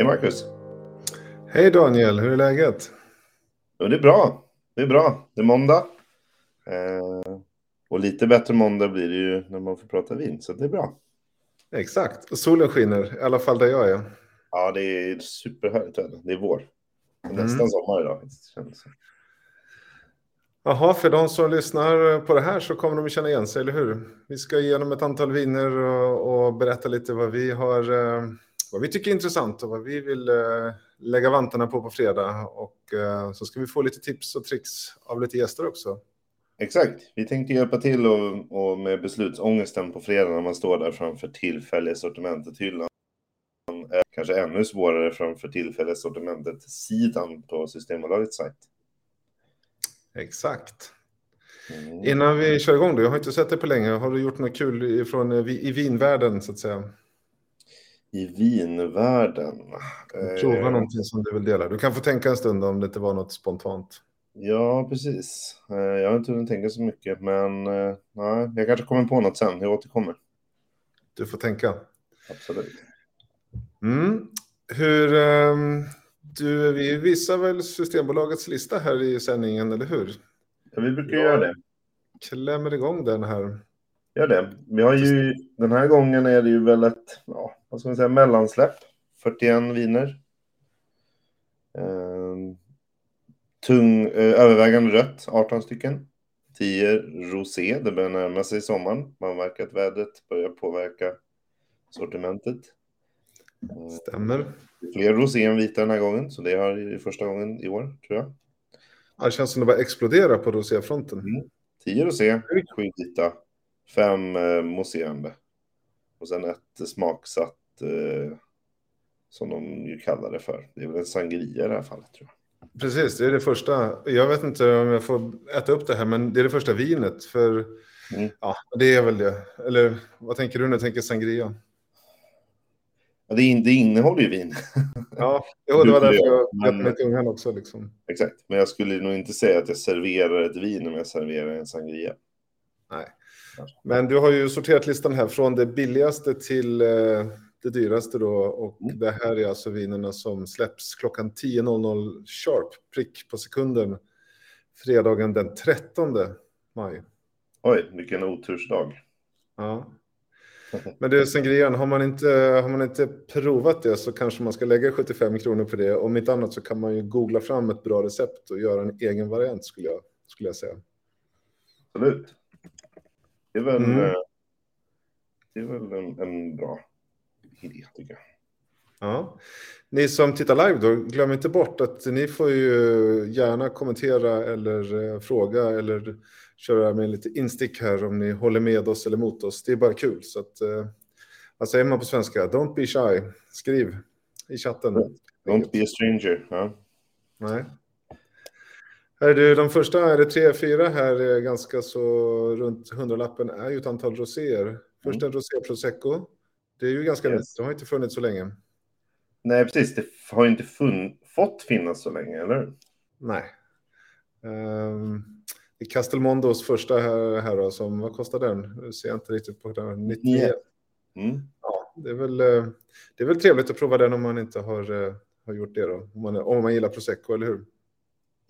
Hej Marcus! Hej Daniel, hur är läget? Jo, det är bra. Det är bra. Det är måndag. Eh, och lite bättre måndag blir det ju när man får prata vin, så det är bra. Exakt, och solen skiner, i alla fall där jag är. Ja, det är superhärligt väder. Det är vår. Mm. Nästan sommar idag. känns det som. Jaha, för de som lyssnar på det här så kommer de att känna igen sig, eller hur? Vi ska igenom ett antal viner och, och berätta lite vad vi har, eh, vad vi tycker är intressant och vad vi vill eh, lägga vantarna på på fredag. Och eh, så ska vi få lite tips och tricks av lite gäster också. Exakt. Vi tänkte hjälpa till och, och med beslutsångesten på fredag när man står där framför tillfälliga sortimentet-hyllan. Eh, Kanske ännu svårare framför tillfälliga sortimentet-sidan på Systembolagets sajt. Exakt. Mm. Innan vi kör igång då, jag har inte sett det på länge. Har du gjort något kul ifrån, i vinvärlden så att säga? I vinvärlden. Prova Eh, någonting som du vill dela. Du kan få tänka en stund om det inte var något spontant. Ja, precis. Eh, Jag har inte hunnit tänka så mycket, men eh, nej, jag kanske kommer på något sen. Jag återkommer. Du får tänka. Absolut. Mm. Hur, ehm, du, vi visar väl Systembolagets lista här i sändningen, eller hur? Ja, vi brukar Ja. göra det. Klämmer igång den här. Gör det. Vi har ju, den här gången är det ju väl ett, ja, vad ska man säga, mellansläpp. 41 viner. Eh, tung, eh, övervägande rött, 18 stycken. 10 rosé, det börjar närma sig sommaren. Man märker att vädret börjar påverka sortimentet. Eh, Stämmer. Fler rosé än vita den här gången, så det har det första gången i år, tror jag. Ja, Det känns som det bara exploderar på roséfronten. Mm. 10 rosé, 7 vita, 5 eh, mousserande. Och sen ett smaksatt, eh, som de ju kallar det för. Det är väl en sangria i det här fallet, tror jag. Precis, det är det första. Jag vet inte om jag får äta upp det här, men det är det första vinet. För Mm. ja, det är väl det. Eller vad tänker du när du tänker sangria? Ja, det, in, det innehåller ju vin, Ja, jo, det var därför jag Men- öppnade tungan också. Liksom. exakt. Men jag skulle nog inte säga att jag serverar ett vin om jag serverar en sangria. Nej. Men du har ju sorterat listan här från det billigaste till eh, det dyraste då. Och Mm. det här är alltså vinerna som släpps klockan 10.00 sharp, prick på sekunden. Fredagen den 13 maj. Oj, vilken otursdag. Ja. Men det är sangrian, har man, inte, har man inte provat det så kanske man ska lägga 75 kronor på det. Om inte annat så kan man ju googla fram ett bra recept och göra en egen variant skulle jag, skulle jag säga. Absolut. Det är väl, Mm. eh, det är väl en, en bra idé, tycker jag. Ja. Ni som tittar live då, glöm inte bort att ni får ju gärna kommentera eller eh, fråga eller köra med lite instick här om ni håller med oss eller mot oss. Det är bara kul. Så att, vad säger man på svenska? Don't be shy. Skriv i chatten. Don't be a stranger. Ja. Nej. Här du, de första är det tre, fyra här är ganska så runt hundralappen är ju ett antal roséer. Först en rosé prosecco. Det är ju ganska Yes. nytt, det har inte funnits så länge. Nej, precis. Det har inte fått finnas så länge, eller? Nej. Um, det är Castelmondos första här, här då, som, vad kostar den? Nu ser jag inte riktigt på den. 99. Mm. Ja, det är, väl, eh, det är väl trevligt att prova den om man inte har, eh, har gjort det då. Om man, om man gillar prosecco, eller hur?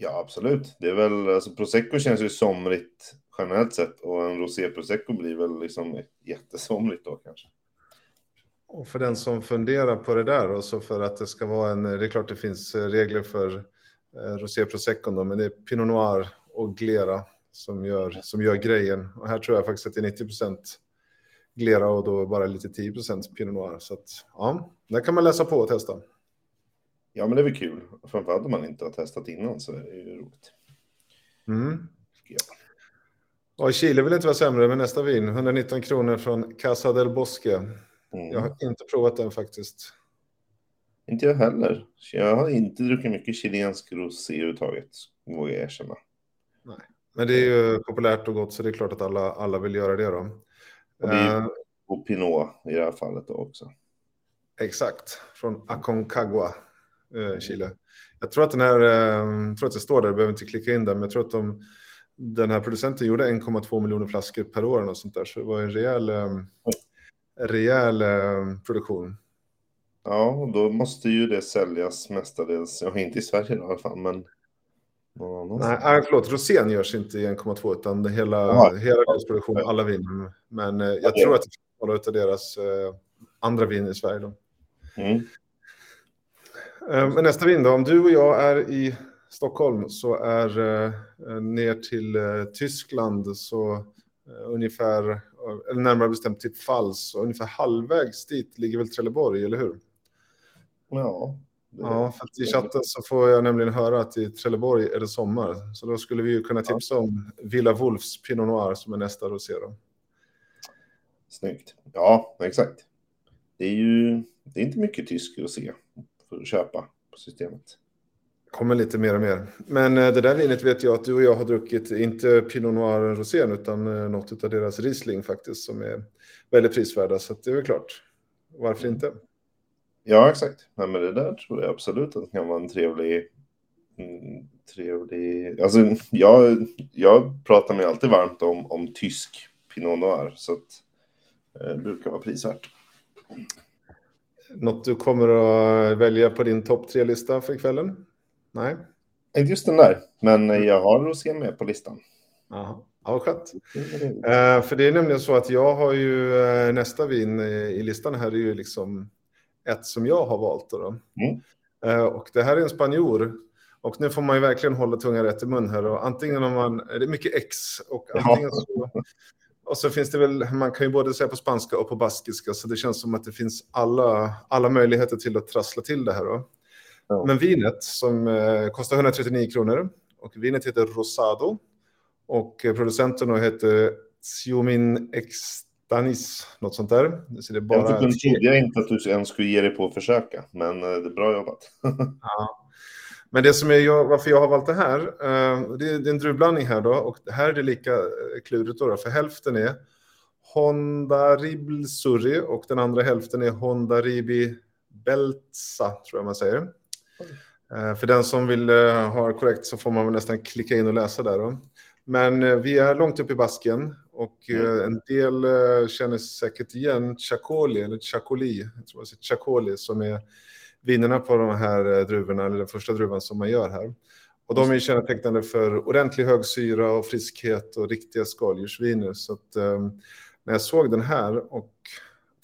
Ja, absolut. Det är väl, alltså prosecco känns ju somrigt generellt sett och en rosé prosecco blir väl liksom jättesomrigt då kanske. Och för den som funderar på det där och så för att det ska vara en, det är klart det finns regler för eh, rosé prosecco då, men det är pinot noir och glera som gör, som gör grejen. Och här tror jag faktiskt att det är 90 procent glera och då bara lite 10 procent pinot noir. Så att ja, där kan man läsa på och testa. Ja, men det är väl kul. Framförallt om man inte har testat innan så är det ju roligt. Mm. Ja. Och Chile vill inte vara sämre med nästa vin. 119 kronor från Casa del Bosque. Mm. Jag har inte provat den faktiskt. Inte jag heller. Jag har inte druckit mycket chilensk rosé överhuvudtaget, vågar jag erkänna. Men det är ju populärt och gott så det är klart att alla, alla vill göra det då. Och det är Eh, ju och Pinot i det här fallet också. Exakt, från Aconcagua, Chile. Jag tror att den här, eh, jag tror att det står där, jag behöver inte klicka in där, men jag tror att de, den här producenten gjorde 1,2 miljoner flaskor per år och sånt där, så det var en rejäl, eh, rejäl eh, produktion. Ja, och då måste ju det säljas mestadels, ja inte i Sverige i alla fall, men Nej, förlåt, rosén görs inte i 1,2 utan hela, ja. hela deras produktion, alla viner. Men eh, jag tror att det är några av deras eh, andra vin i Sverige. Då. Mm. Eh, men nästa vin då, om du och jag är i Stockholm så är eh, ner till eh, Tyskland så ungefär, eller närmare bestämt till Fals, och ungefär halvvägs dit ligger väl Trelleborg, eller hur? Ja, Ja, för att i chatten så får jag nämligen höra att i Trelleborg är det sommar. Så då skulle vi ju kunna tipsa om Villa Wolfs Pinot Noir som är nästa rosé. Snyggt. Ja, exakt. Det är ju det är inte mycket tysk rosé för att köpa på systemet. Kommer lite mer och mer. Men eh, det där vinet vet jag att du och jag har druckit, inte Pinot Noir rosén utan eh, något av deras Riesling faktiskt som är väldigt prisvärda. Så det är väl klart. Varför inte? Ja, exakt. Nej, men det där tror jag absolut att det kan vara en trevlig... Mm, trevlig... Alltså, jag, jag pratar mig alltid varmt om, om tysk Pinot Noir, så att, eh, det brukar vara prisvärt. Något du kommer att välja på din topp tre-lista för kvällen? Nej? Inte just den där, men jag har rosé med på listan. Aha. Ja, skönt. Uh, för det är nämligen så att jag har ju uh, nästa vin i listan här är ju liksom ett som jag har valt. Då. Mm. Och det här är en spanjor. Och nu får man ju verkligen hålla tungan rätt i mun här. Och antingen om man, det är mycket X och antingen så, och så finns det väl, man kan ju både säga på spanska och på baskiska, så det känns som att det finns alla, alla möjligheter till att trassla till det här. Då. Ja. Men vinet som eh, kostar 139 kronor och vinet heter Rosado och producenten heter Xiumin X Danis, något sånt där. Så det bara... Jag trodde inte att du ens skulle ge dig på att försöka, men eh, det är bra jobbat. ja. Men det som är jag, varför jag har valt det här, uh, det, är, en druvblandning här då, och här är det lika eh, klurigt då, då för hälften är Honda Ribl Surri och den andra hälften är Honda Ribi Beltsa, tror jag man säger. Uh, för den som vill ha korrekt så får man väl nästan klicka in och läsa där då. Men vi är långt upp i basken och mm. Eh, en del eh, känner säkert igen Chacoli, eller Chacoli, jag tror det Chacoli, som är vinerna på de här eh, druvorna, eller den första druvan som man gör här. Och de är kännetecknande för ordentlig hög syra och friskhet och riktiga skaldjursviner. Så att, eh, när jag såg den här, och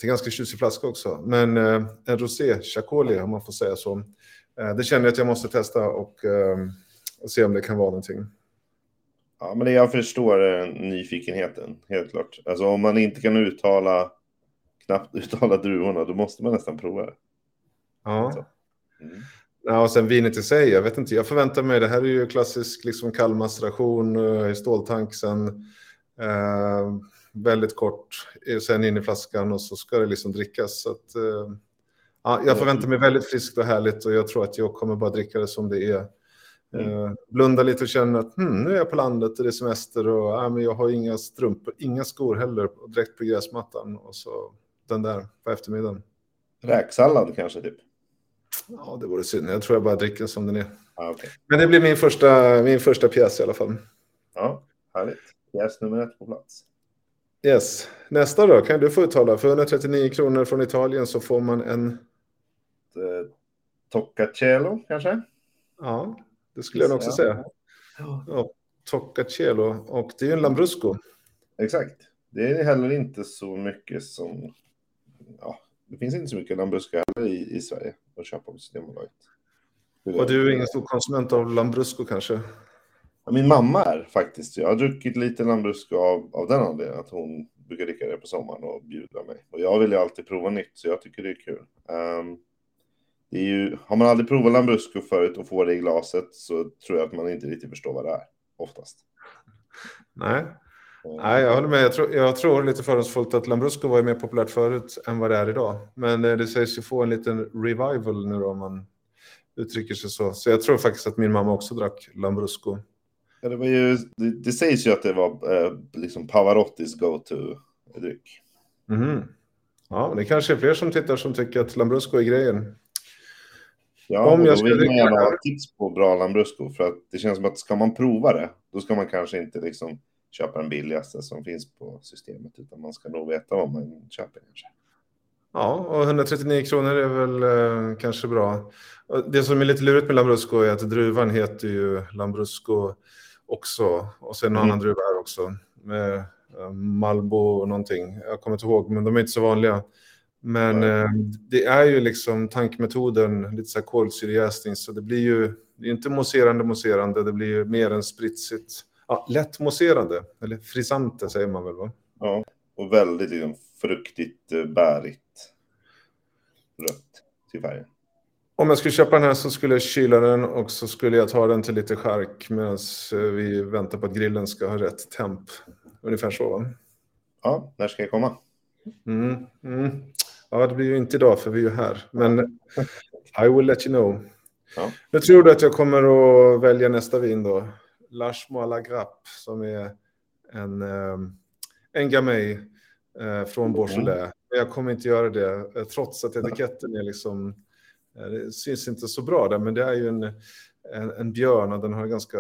till ganska tjusig flaska också, men eh, en rosé, Chacoli om man får säga så, eh, det känner jag att jag måste testa och, ehm, och se om det kan vara någonting. Ja, men jag förstår eh, nyfikenheten, helt klart. Alltså om man inte kan uttala, knappt uttala druvorna, då måste man nästan prova det. Ja. Mm. Ja, och sen vinet i sig, jag vet inte, jag förväntar mig, det här är ju klassisk liksom kallmastration uh, i ståltank sen, uh, väldigt kort, sen in i flaskan och så ska det liksom drickas. Så att, uh, ja, jag förväntar mig väldigt friskt och härligt och jag tror att jag kommer bara dricka det som det är. Mm. Eh, blunda lite och känna att hmm, nu är jag på landet och det är semester och äh, men jag har inga strumpor, inga skor heller direkt på gräsmattan och så den där på eftermiddagen. Räksallad kanske typ? Ja, det vore synd. Jag tror jag bara dricker som den är. Ah, okay. Men det blir min första, min första pjäs i alla fall. Ja, härligt. Pjäs nummer ett på plats. Yes. Nästa då kan du få uttala. För 139 kronor från Italien så får man en... Eh, Toccacello kanske? Ja, det skulle jag också säga. Ja, Toccacelo. Och det är ju en Lambrusco. Exakt. Det är heller inte så mycket som... Ja, det finns inte så mycket Lambrusco heller i, i Sverige att köpa på Systembolaget. Och du är ingen stor konsument av Lambrusco kanske? min mamma är faktiskt. Jag har druckit lite Lambrusco av, av den anledningen att hon brukar dricka det på sommaren och bjuda mig. Och jag vill ju alltid prova nytt, så jag tycker det är kul. Um, det är ju, har man aldrig provat Lambrusco förut och får det i glaset så tror jag att man inte riktigt förstår vad det är, oftast. Nej, Nej jag håller med. Jag tror, jag tror lite fördomsfullt att Lambrusco var mer populärt förut än vad det är idag. Men eh, det sägs ju få en liten revival nu då, om man uttrycker sig så. Så jag tror faktiskt att min mamma också drack Lambrusco. Ja, det, var ju, det, det sägs ju att det var eh, liksom Pavarottis go-to-dryck. Mm. Ja, det kanske är fler som tittar som tycker att Lambrusco är grejen. Ja, Om jag då vill man gärna ha tips på bra Lambrusco. För att det känns som att ska man prova det, då ska man kanske inte liksom köpa den billigaste som finns på systemet. Utan man ska nog veta vad man köper kanske. Ja, och 139 kronor är väl eh, kanske bra. Det som är lite lurigt med Lambrusco är att druvan heter ju Lambrusco också. Och sen en mm. annan druva här också. Med eh, Malbo och någonting. Jag kommer inte ihåg, men de är inte så vanliga. Men eh, det är ju liksom tankmetoden, lite så här kolsyrejäsning, så det blir ju det är inte mousserande mousserande, det blir ju mer än spritsigt. Ja, lätt mousserande, eller frisante säger man väl va? Ja, och väldigt liksom, fruktigt, eh, bärigt. Rött till färgen. Om jag skulle köpa den här så skulle jag kyla den och så skulle jag ta den till lite skärk medan eh, vi väntar på att grillen ska ha rätt temp. Ungefär så va? Ja, när ska jag komma? Mm, mm. Ja, det blir ju inte idag för vi är ju här. Men I will let you know. Ja. Nu tror du att jag kommer att välja nästa vin då. Lashmo la Grappe som är en, ehm, en Gamay eh, från Beaujolais. Mm. Jag kommer inte göra det eh, trots att etiketten är liksom, eh, det syns inte så bra där, men det är ju en, en, en björn och den har ganska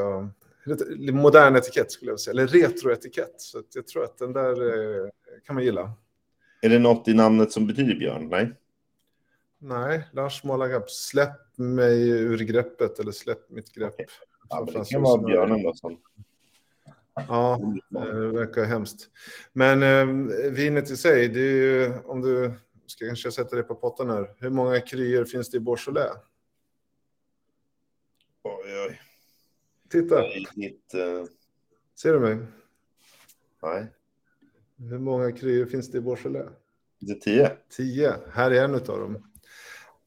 modern etikett skulle jag säga, eller retroetikett. Så jag tror att den där kan man gilla. Är det något i namnet som betyder björn? Nej. Nej, Lars Målargrepp, släpp mig ur greppet eller släpp mitt grepp. Okay. Ja, det kan vara björnen då som... Ja, det verkar hemskt. Men eh, vinet i sig, det är ju, om du ska kanske sätta det på pottan här. Hur många kryor finns det i Beaujolais? Oj, oj. Titta. Mitt, uh... Ser du mig? Nej. Hur många kryor finns det i Beaujolais? Det är tio. Tio. Här är en av dem.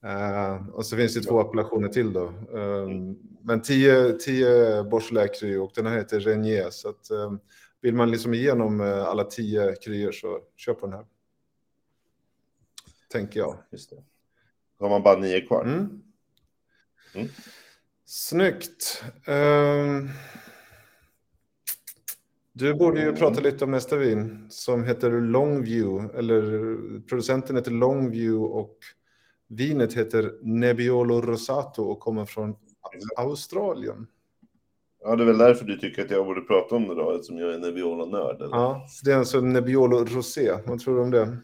Uh, och så finns det två appellationer till då. Uh, men tio, tio kryor och den här heter Renier. Så att, uh, vill man liksom igenom alla tio kryor så köp på den här. Tänker jag. Just det. Då har man bara nio kvar. Mm. Mm. Snyggt. Uh, du borde ju prata lite om nästa vin som heter Longview, eller producenten heter Longview och vinet heter Nebbiolo Rosato och kommer från Australien. Ja, det är väl därför du tycker att jag borde prata om det då, eftersom jag är Nebbiolo-nörd. Ja, det är alltså Nebbiolo Rosé. Vad tror du om det? Mm.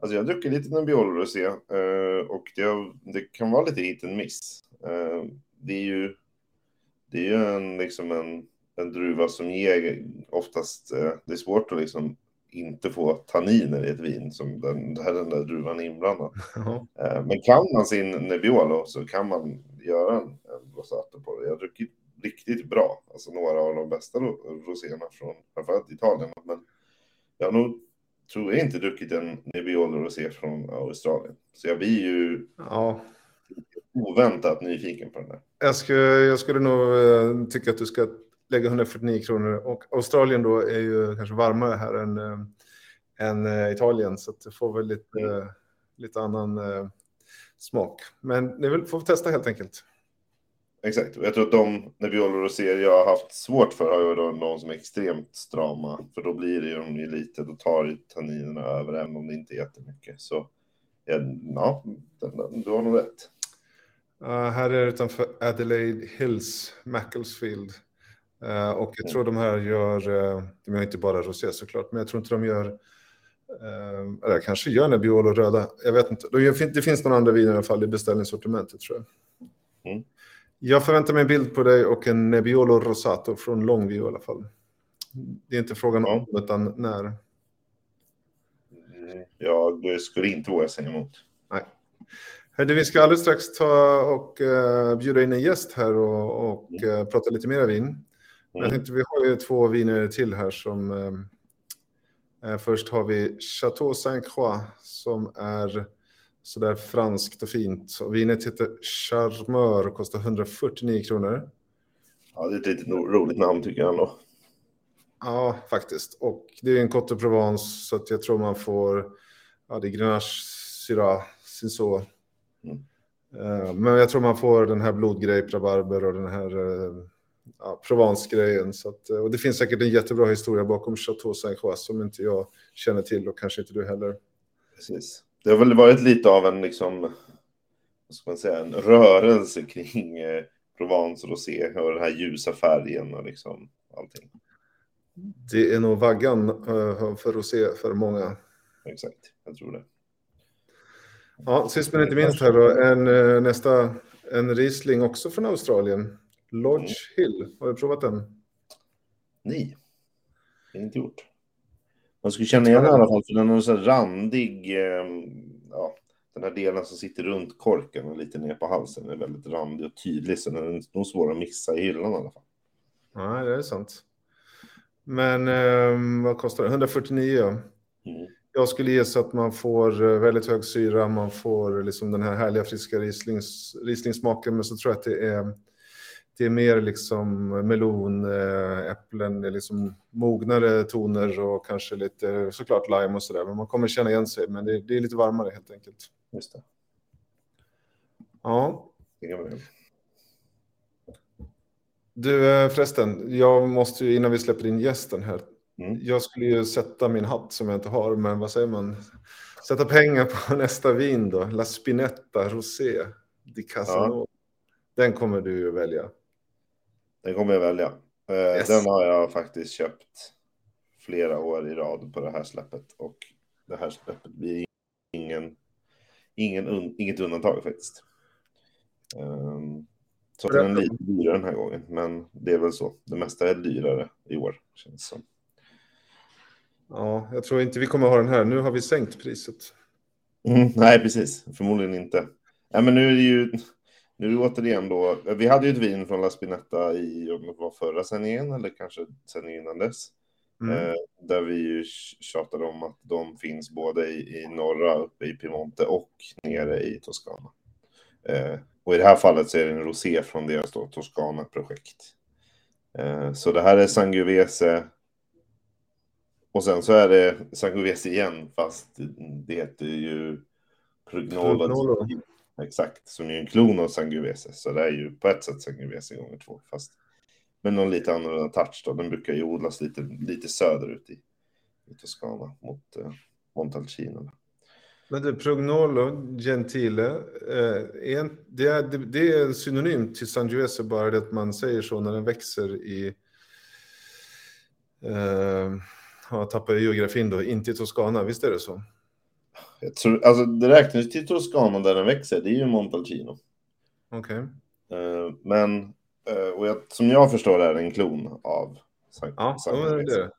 Alltså jag dricker lite Nebbiolo Rosé eh, och det, det, kan vara lite hit en miss. Eh, det är ju, det är ju en, liksom en en druva som ger oftast, eh, det är svårt att liksom inte få tanniner i ett vin som den, där den där druvan är inblandad. Mm. Men kan man sin Nebbiolo så kan man göra en, en rosato på det. Jag har druckit riktigt bra, alltså några av de bästa roséerna från framförallt Italien. Men jag har nog, tror jag, inte druckit en Nebbiolo rosé från Australien. Så jag blir ju ja. oväntat nyfiken på den där. Jag skulle, jag skulle nog eh, tycka att du ska lägga 149 kronor. Och Australien då är ju kanske varmare här än, äh, än äh, Italien, så det får väl lite, äh, lite annan smak. Men ni vill, får testa helt enkelt. Exakt, och jag tror att de Nebbiolo Rosé jag har haft svårt för har ju då de som är extremt strama, för då blir det ju lite, då tar ju tanninerna över, även om det inte är jättemycket. Så ja, du har nog rätt. Uh, här är det utanför Adelaide Hills, Macclesfield. Uh, och jag tror de här gör, uh, de gör inte bara rosé såklart, men jag tror inte de gör, uh, eller kanske gör Nebbiolo röda, jag vet inte. Det finns någon andra viner i alla fall i beställningssortimentet tror jag. Mm. Jag förväntar mig en bild på dig och en Nebbiolo Rosato från Longview i alla fall. Det är inte frågan om, ja. utan när. Mm, jag skulle inte våga säga emot. Nej. Hörde, vi ska alldeles strax ta och uh, bjuda in en gäst här och, och uh, prata lite mer vin. Mm. Jag tänkte, vi har ju två viner till här som... Eh, eh först har vi Chateau Saint-Croix som är sådär franskt och fint. Och vinet heter Charmeur och kostar 149 kronor. Ja, det är ett lite roligt namn tycker jag ändå. Ja, faktiskt. Och det är en Cote Provence så att jag tror man får... Ja, det är Grenache, Syrah, Cinsault. Mm. Uh, men jag tror man får den här blodgrape, rabarber och den här uh, ja, Provence-grejen. Att, och det finns säkert en jättebra historia bakom Chateau Saint-Croix som inte jag känner till och kanske inte du heller. Precis. Det har väl varit lite av en, liksom, vad ska man säga, en rörelse kring eh, Provence Rosé och den här ljusa färgen och liksom allting. Det är nog vaggan uh, för rosé för många. exakt. Jag tror det. Ja, sist men inte minst här då, en, eh, nästa, en Riesling också från Australien. Lodge Hill, har du provat den? Nej, det är inte gjort. Man skulle känna igen den i alla fall, för den har så här randig, eh, ja, den här delen som sitter runt korken och lite ner på halsen är väldigt randig och tydlig, så den är nog svår att missa i hyllan i alla fall. Nej, det är sant. Men eh, vad kostar det? 149. Mm. Jag skulle gissa att man får eh, väldigt hög syra, man får liksom den här härliga friska rislings, rislingsmaken, men så tror jag att det är, det är mer liksom melon, eh, äpplen, liksom mognare toner och kanske lite såklart lime och sådär. Men man kommer känna igen sig, men det, det är lite varmare helt enkelt. Just det. Ja, du eh, förresten, jag måste ju innan vi släpper in gästen här. Mm. Jag skulle ju sätta min hatt som jag inte har, men vad säger man? Sätta pengar på nästa vin då. La Spinetta Rosé di Casanova. Den kommer du välja. Den kommer jag välja. Eh, Yes. Den har jag faktiskt köpt flera år i rad på det här släppet. Och det här släppet blir ingen, ingen un, inget undantag faktiskt. Ehm, så den är lite dyrare den här gången, men det är väl så. Det mesta är dyrare i år, känns som. Ja, jag tror inte vi kommer ha den här. Nu har vi sänkt priset. Mm, nej, precis. Förmodligen inte. Ja, men nu är det ju nu återigen då. Vi hade ju ett vin från La Spinetta i om det var förra sändningen eller kanske sändningen innan dess. Mm. Eh, där vi ju tjatade om att de finns både i, i norra uppe i Piemonte och nere i Toscana. Eh, och i det här fallet så är det en rosé från deras då, Toscana-projekt. Eh, så det här är Sangiovese. Och sen så är det Sangiovese igen, fast det heter ju Prugnolo. Prugnolo. Exakt, som är en klon av Sangiovese. Så det är ju på ett sätt Sangiovese gånger två, fast med någon lite annorlunda touch då. Den brukar ju odlas lite, lite söderut i, i Toscana mot eh, Montalcino. Men du, prognolo Gentile, eh, är en, det, är, det, det är en synonym till Sangiovese, bara det att man säger så när den växer i... Eh, jag tappar geografin då, inte i Toscana, visst är det så? Jag tror, alltså det räknas till Toscana där den växer, det är ju Montalcino. Okej. Eh, men, eh, och jag, som jag förstår är det en klon av San, Ja, det är det.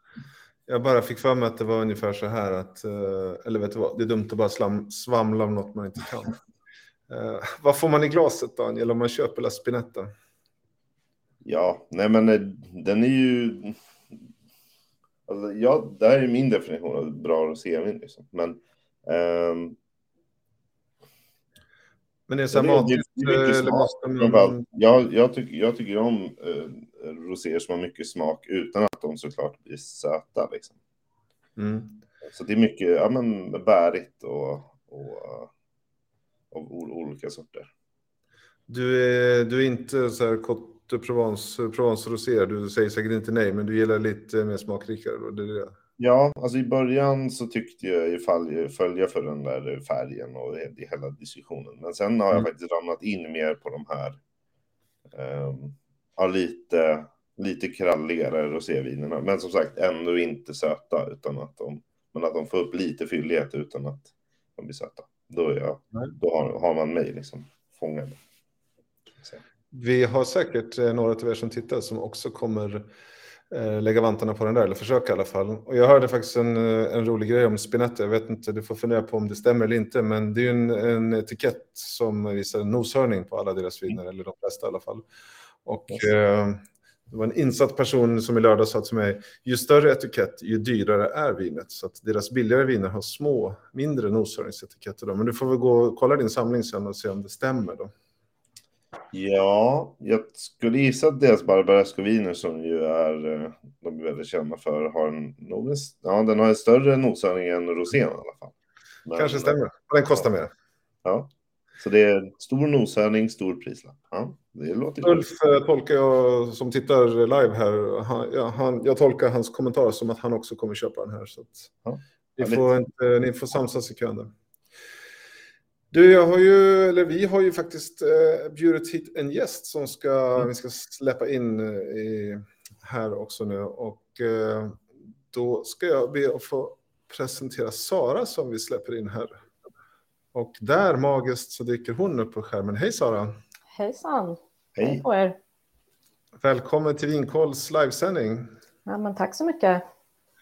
Jag bara fick för mig att det var ungefär så här att, eh, eller vet du vad, det är dumt att bara slam, svamla om något man inte kan. Vad får man i glaset Daniel om man köper La Spinetta? Ja, nej men den är ju... Alltså, ja, det här är min definition av bra rosévin. Liksom. Men ehm, Men det är så här det är smak, man... framförallt. jag, jag, tycker, jag tycker ju om eh, roséer som har mycket smak utan att de såklart blir söta. Liksom. Mm. Så det är mycket ja, men, bärigt och, och eh, av olika sorter. Du är, du är inte så här Côte de Provence, Provence Rosé, du säger säkert inte nej, men du gillar lite mer smakrikare. Då. Det är det. Ja, alltså i början så tyckte jag ju följa för den där färgen och hela diskussionen. Men sen har jag Mm. faktiskt ramlat in mer på de här um, lite, lite kralligare rosévinerna. Men som sagt ändå inte söta utan att de, men att de får upp lite fyllighet utan att de blir söta. Då, är jag, då har, har man mig liksom fångad. Så. Vi har säkert eh, några av er som tittar som också kommer lägga vantarna på den där, eller försöka i alla fall. Och jag hörde faktiskt en, eh, en rolig grej om Spinetta. Jag vet inte, du får fundera på om det stämmer eller inte, men det är ju en, en etikett som visar en noshörning på alla deras viner, eller de flesta i alla fall. Och Yes. eh, det var en insatt person som i lördag sa till mig, ju större etikett, ju dyrare är vinet. Så att deras billigare viner har små, mindre noshörningsetiketter. Då. Men du får väl gå och kolla din samling sen och se om det stämmer. Då. Ja, jag skulle gissa att deras Barbaresco-viner som ju är, eh, de är väldigt kända för, har en, nog en, ja, den har en större noshörning än rosén i alla fall. Men- Kanske stämmer. Och den kostar mer. Ja, så det är stor noshörning, stor prislapp. Ja, det låter Ulf eh, tolkar jag som tittar live här. Han, ja, han, jag tolkar hans kommentar som att han också kommer köpa den här. Så att Ja, ni, får inte, ni får samsas i kön där. Du, jag har ju, eller vi har ju faktiskt eh, bjudit hit en gäst som ska, Mm. vi ska släppa in eh, i, här också nu. Och eh, då ska jag be att få presentera Sara som vi släpper in här. Och där magiskt så dyker hon upp på skärmen. Hej Sara! Hejsan! Hej! på er! Välkommen till Vinkolls livesändning. Ja, men tack så mycket.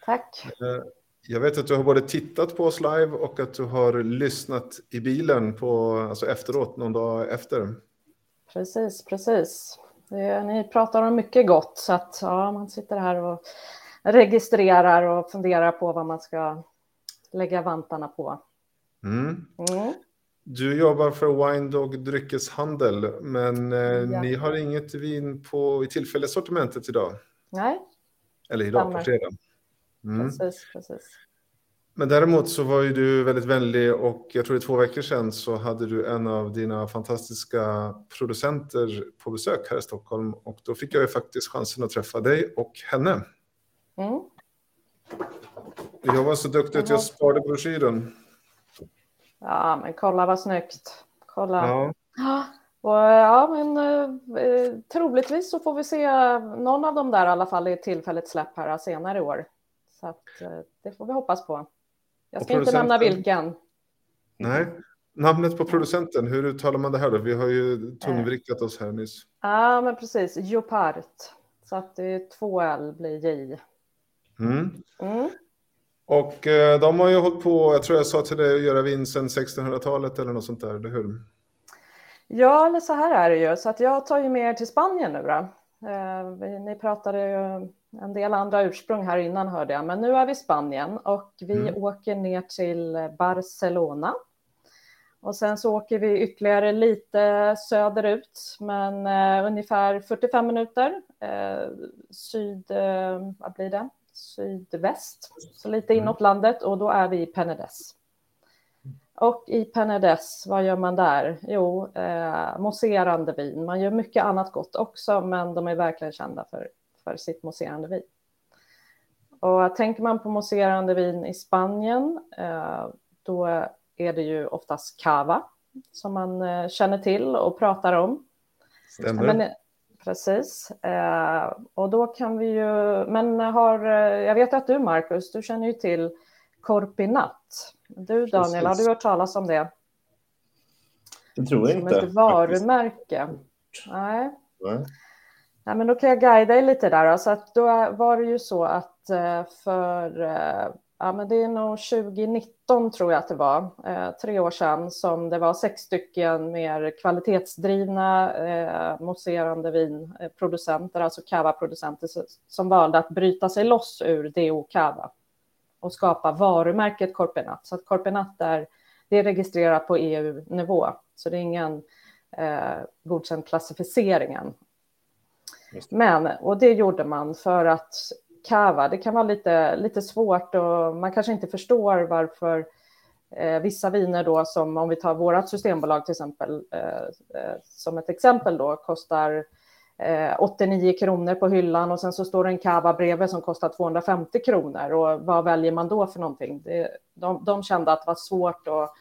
Tack. Jag vet att du har både tittat på oss live och att du har lyssnat i bilen på, alltså efteråt, någon dag efter. Precis, precis. Det, ni pratar om mycket gott, så att ja, man sitter här och registrerar och funderar på vad man ska lägga vantarna på. Mm. Mm. Du jobbar för Wine Dog Dryckeshandel, men eh, Ja. ni har inget vin på, i tillfällesortimentet idag. Nej, Eller idag på Stämmer. fredag. Mm. precis, precis. Men däremot så var ju du väldigt vänlig och jag tror det är två veckor sedan så hade du en av dina fantastiska producenter på besök här i Stockholm och då fick jag ju faktiskt chansen att träffa dig och henne. Mm. Jag var så duktig att jag sparade broschyren. Ja, men kolla vad snyggt. Kolla. Ja. Och, ja men eh, troligtvis så får vi se någon av dem där i alla fall i tillfälligt släpp här senare i år. Så att, eh, det får vi hoppas på. Jag ska inte nämna vilken. Nej, namnet på producenten, hur uttalar man det här då? Vi har ju tungvrickat oss här nyss. Ja, men precis. Geopard. Så att det är två L blir J. Mm. Mm. Och eh, de har ju hållit på, jag tror jag sa till dig, att göra vin sedan 1600-talet eller något sånt där, eller hur? Ja, eller så här är det ju. Så att jag tar ju med er till Spanien nu då. Eh, ni pratade ju en del andra ursprung här innan hörde jag, men nu är vi i Spanien och vi Mm. åker ner till Barcelona. Och sen så åker vi ytterligare lite söderut, men eh, ungefär 45 minuter eh, syd, eh, vad blir det? Sydväst, så lite Mm. inåt landet och då är vi i Penedès. Och i Penedès, vad gör man där? Jo, eh, mousserande vin. Man gör mycket annat gott också, men de är verkligen kända för, för sitt mousserande vin. Och tänker man på mousserande vin i Spanien, eh, då är det ju oftast cava som man eh, känner till och pratar om. Stämmer. Men, precis. Eh, och då kan vi ju... Men har, jag vet att du, Marcus, du känner ju till Corpinat. Du, Daniel, har Precis. du hört talas om det? Det tror jag Som inte. ett faktiskt. varumärke. Nej. Nej. Ja, men då kan jag guida dig lite där. Då. Så att då var det ju så att eh, för, eh, ja men det är nog 2019 tror jag att det var, eh, tre år sedan, som det var sex stycken mer kvalitetsdrivna eh, mousserande vinproducenter, alltså cava-producenter, som valde att bryta sig loss ur DO Cava och skapa varumärket Corpenat. Så att Corpenat är, det är registrerat på EU-nivå, så det är ingen eh, godkänd klassificering än. Men, och det gjorde man för att kava, det kan vara lite, lite svårt och man kanske inte förstår varför eh, vissa viner då, som om vi tar vårat systembolag till exempel, eh, eh, som ett exempel då, kostar eh, 89 kronor på hyllan och sen så står det en cava bredvid som kostar 250 kronor och vad väljer man då för någonting? Det, de, de kände att det var svårt att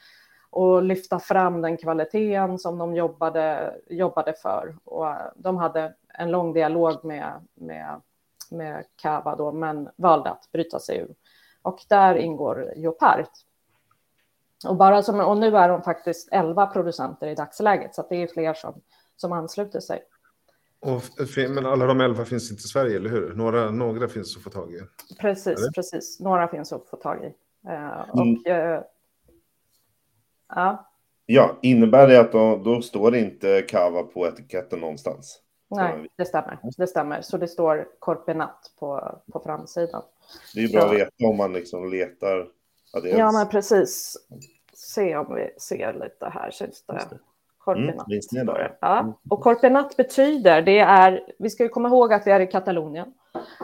och lyfta fram den kvaliteten som de jobbade, jobbade för. Och eh, de hade en lång dialog med, med, med Cava då, men valde att bryta sig ur. Och där ingår Geopard. Och, bara som, och nu är de faktiskt 11 producenter i dagsläget, så att det är fler som, som ansluter sig. Och, men alla de elva finns inte i Sverige, eller hur? Några, några finns att få tag i. Precis, Eller? precis. Några finns att få tag i. Eh, Mm. och, eh, ja, Ja, innebär det att då, då står det inte kava på etiketten någonstans? Nej, det stämmer. Det stämmer. Så det står Corpenat på, på framsidan. Det är ju bra att veta om man liksom letar. Är Ja, men precis. Se om vi ser lite här. Syns det? Corpenat. Mm, visst är det. står det. Ja. Och Corpenat betyder, det är, vi ska ju komma ihåg att vi är i Katalonien.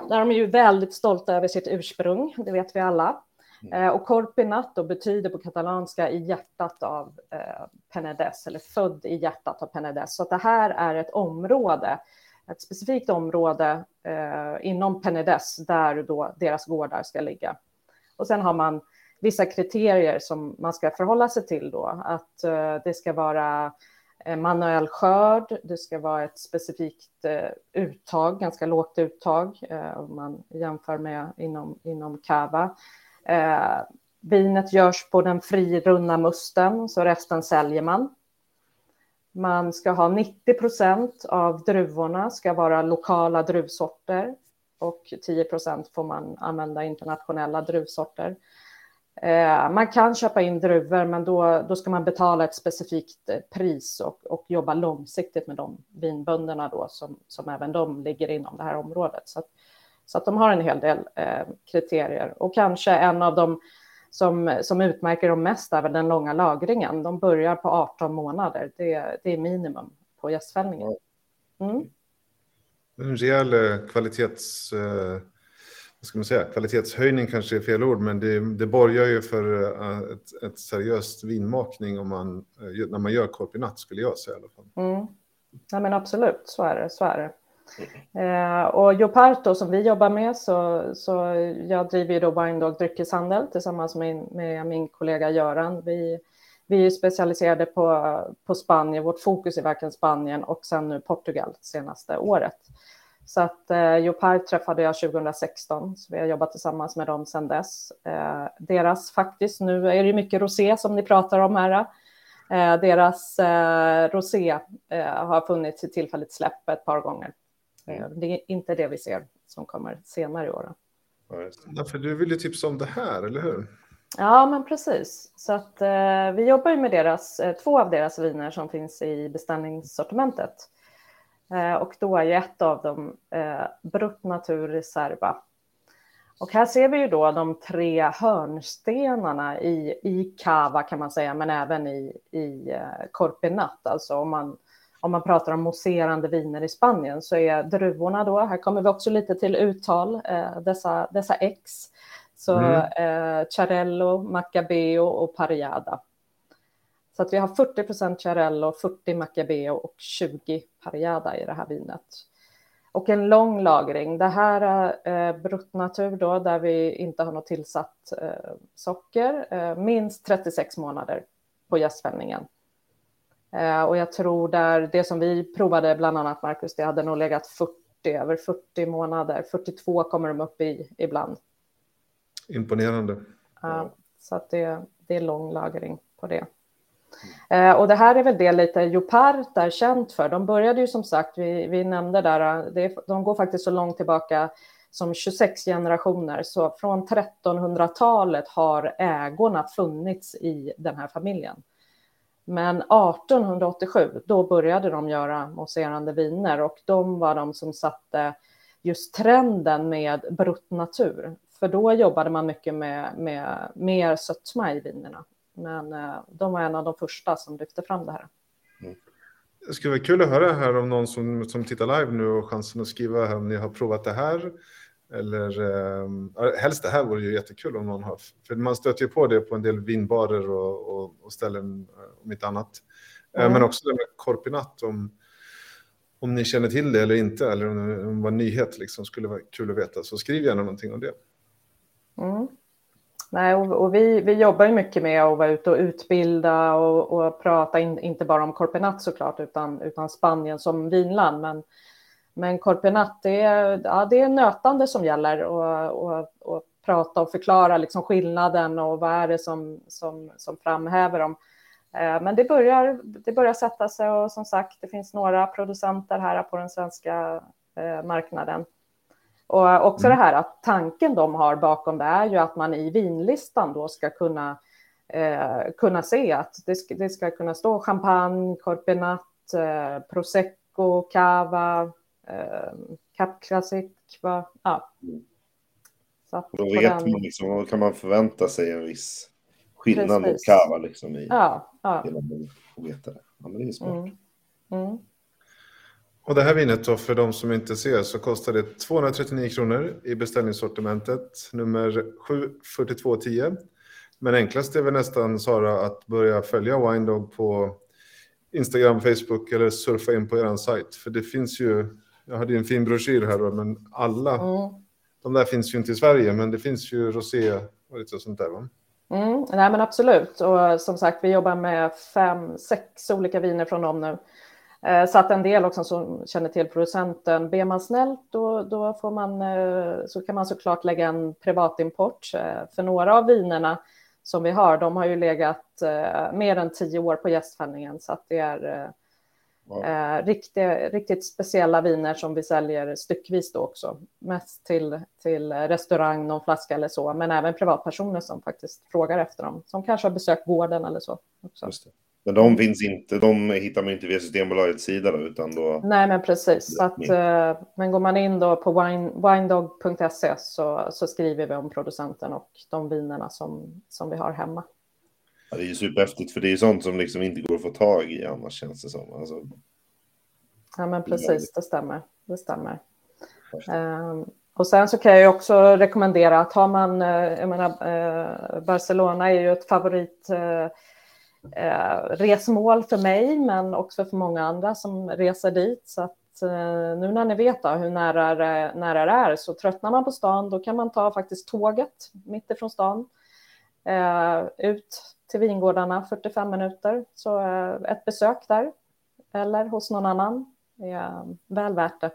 Där de är ju väldigt stolta över sitt ursprung, det vet vi alla. Mm. Eh, och Corpinat då betyder på katalanska i hjärtat av eh, Penedès, eller född i hjärtat av Penedès. Så att det här är ett område, ett specifikt område eh, inom Penedès där då deras gårdar ska ligga. Och sen har man vissa kriterier som man ska förhålla sig till då, att eh, det ska vara manuell skörd, det ska vara ett specifikt eh, uttag, ganska lågt uttag eh, om man jämför med inom, inom Cava. Eh, vinet görs på den frirunna musten, så resten säljer man. Man ska ha 90 procent av druvorna ska vara lokala druvsorter och 10 procent får man använda internationella druvsorter. Eh, man kan köpa in druvor, men då, då ska man betala ett specifikt pris och, och jobba långsiktigt med de vinbönderna då, som, som även de ligger inom det här området. Så att, så att de har en hel del eh, kriterier. Och kanske en av dem som, som utmärker dem mest är väl den långa lagringen. De börjar på 18 månader. Det, det är minimum på gästfällningen. Mm. En rejäl eh, kvalitets... Eh, vad ska man säga? Kvalitetshöjning kanske är fel ord, men det, det borgar ju för eh, ett, ett seriöst vinmakning om man, när man gör korpinat, skulle jag säga i alla fall. Mm. Ja, men absolut, så är det. Så är det. Eh, och Joparto som vi jobbar med, så, så jag driver ju då Winedog dryckeshandel tillsammans med, med min kollega Göran. Vi, vi är specialiserade på, på Spanien, vårt fokus är verkligen Spanien och sen nu Portugal senaste året. Så att eh, Jopar träffade jag 2016, så vi har jobbat tillsammans med dem sedan dess. Eh, deras faktiskt, nu är det mycket rosé som ni pratar om här. Eh, deras eh, rosé eh, har funnits i tillfälligt släpp ett par gånger. Mm. Det är inte det vi ser som kommer senare i år. Ja, för du vill ju tipsa om det här, eller hur? Ja, men precis. Så att, eh, vi jobbar ju med deras, eh, två av deras viner som finns i beställningssortimentet. Eh, och då är ju ett av dem eh, Brut Natur Reserva. Och här ser vi ju då de tre hörnstenarna i, i Cava kan man säga, men även i, i eh, Corpinat. Alltså om man om man pratar om mousserande viner i Spanien så är druvorna då, här kommer vi också lite till uttal, eh, dessa, dessa X. Så mm. eh, Charello, Macabeo och Pariada. Så att vi har 40 procent Charello, 40 Macabeo och 20 Pariada i det här vinet. Och en lång lagring. Det här är eh, bruttnatur då, där vi inte har något tillsatt eh, socker. Eh, minst 36 månader på gästfällningen. Eh, och jag tror där det som vi provade, bland annat Marcus, det hade nog legat 40, över 40 månader. 42 kommer de upp i ibland. Imponerande. Ja, så att det, det är lång lagring på det. Eh, och det här är väl det lite Jopart är känt för. De började ju som sagt, vi, vi nämnde där, det, de går faktiskt så långt tillbaka som 26 generationer. Så från 1300-talet har ägorna funnits i den här familjen. Men 1887, då började de göra mousserande viner och de var de som satte just trenden med brutt natur. För då jobbade man mycket med, med mer sötma i vinerna. Men eh, de var en av de första som lyfte fram det här. Mm. Det skulle vara kul att höra här om någon som, som tittar live nu och chansen att skriva här om ni har provat det här eller eh, helst det här vore ju jättekul om någon har. För man stöter ju på det på en del vinbarer och, och, och ställen eh, om inte annat. Mm. Men också det med korpinat om, om ni känner till det eller inte. Eller om det var en nyhet liksom skulle vara kul att veta. Så skriv gärna någonting om det. Mm. Nej, och, och, vi, vi jobbar ju mycket med att vara ute och utbilda och, och prata, in, inte bara om korpinat såklart, utan, utan Spanien som vinland. Men men Corpenat, det är, ja, det är nötande som gäller och, och, och prata och förklara liksom skillnaden och vad är det som, som, som framhäver dem. Eh, men det börjar, det börjar sätta sig och som sagt, det finns några producenter här på den svenska eh, marknaden. Och också mm. det här att tanken de har bakom det är ju att man i vinlistan då ska kunna, eh, kunna se att det ska, det ska kunna stå champagne, corpenat, eh, prosecco, cava, eh, Cap Classic. Va? Ja. Så Då vet den... man liksom, vad kan man förvänta sig en viss skillnad mot Cava liksom i, ja, ja. genom att veta det. Ja, men det är smart. Mm. Mm. Och det här vinet då, för de som inte ser, så kostar det 239 kronor i beställningssortimentet, nummer 74210. Men enklast är väl nästan, Sara, att börja följa Winedog på Instagram, Facebook eller surfa in på er sajt. För det finns ju jag hade en fin broschyr här då, men alla, mm. de där finns ju inte i Sverige, men det finns ju rosé och lite sånt där va? Mm, nej men absolut, och som sagt vi jobbar med fem, sex olika viner från dem nu. Eh, så att en del också som känner till producenten, ber man snällt då, då får man, eh, så kan man såklart lägga en privatimport. Eh, för några av vinerna som vi har, de har ju legat mer än tio år på gästfällningen så att det är wow. riktigt, riktigt speciella viner som vi säljer styckvis då också. Mest till, till restaurang, någon flaska eller så, men även privatpersoner som faktiskt frågar efter dem, som kanske har besökt gården eller så. Också. Men de finns inte, de hittar man inte via Systembolagets sida då, utan då... Nej, men precis. Så att, eh, men går man in då på wine, winedog.se så, så skriver vi om producenten och de vinerna som, som vi har hemma. Ja, det är ju superhäftigt, för det är sånt som liksom inte går att få tag i annars känns det som. Alltså... Ja, men precis, det stämmer. Det stämmer. Um, och sen så kan jag också rekommendera att har man, eh, jag menar, uh, Barcelona är ju ett favorit uh, eh, resmål för mig, men också för många andra som reser dit. Så att eh, nu när ni vet då, hur nära, nära det är, så tröttnar man på stan, då kan man ta faktiskt tåget mitt ifrån stan eh, ut till vingårdarna, 45 minuter. Så eh, ett besök där eller hos någon annan är väl värt det.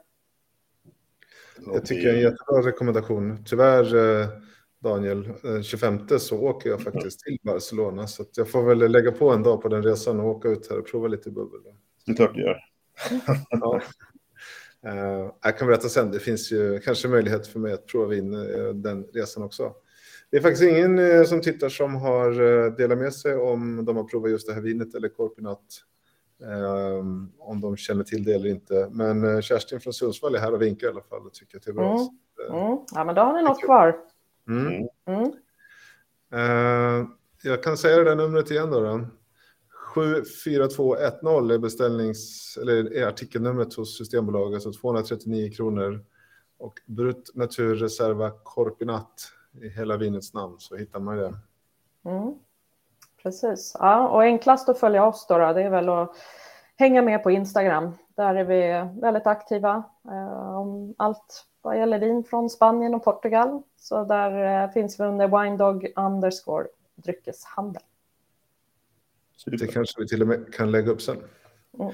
Jag tycker det är en jättebra rekommendation. Tyvärr eh, Daniel. 25 eh, så åker jag faktiskt till Barcelona. Så jag får väl lägga på en dag på den resan och åka ut här och prova lite bubbel. Det är klart du gör. ja. Jag kan berätta sen, det finns ju kanske möjlighet för mig att prova in den resan också. Det är faktiskt ingen uh, som tittar som har delat med sig om de har provat just det här vinet eller Corpinat. om de känner till det eller inte. Men Kerstin från Sundsvall är här och vinkar i alla fall och tycker att det är bra. Mm. Mm. Ja, men då har ni något kvar. Mm. Uh, jag kan säga det där numret igen då. då. 74210 är beställnings eller är artikelnumret hos Systembolaget, alltså 239 kronor. Och Brut Natur Reserva Corpinat i hela vinets namn så hittar man det. Mm. Precis, ja, och enklast att följa oss då, då, det är väl att hänga med på Instagram. Där är vi väldigt aktiva eh, om allt vad gäller vin från Spanien och Portugal. Så där eh, finns vi under winedog underscore dryckeshandel. Det kanske vi till och med kan lägga upp sen. Mm.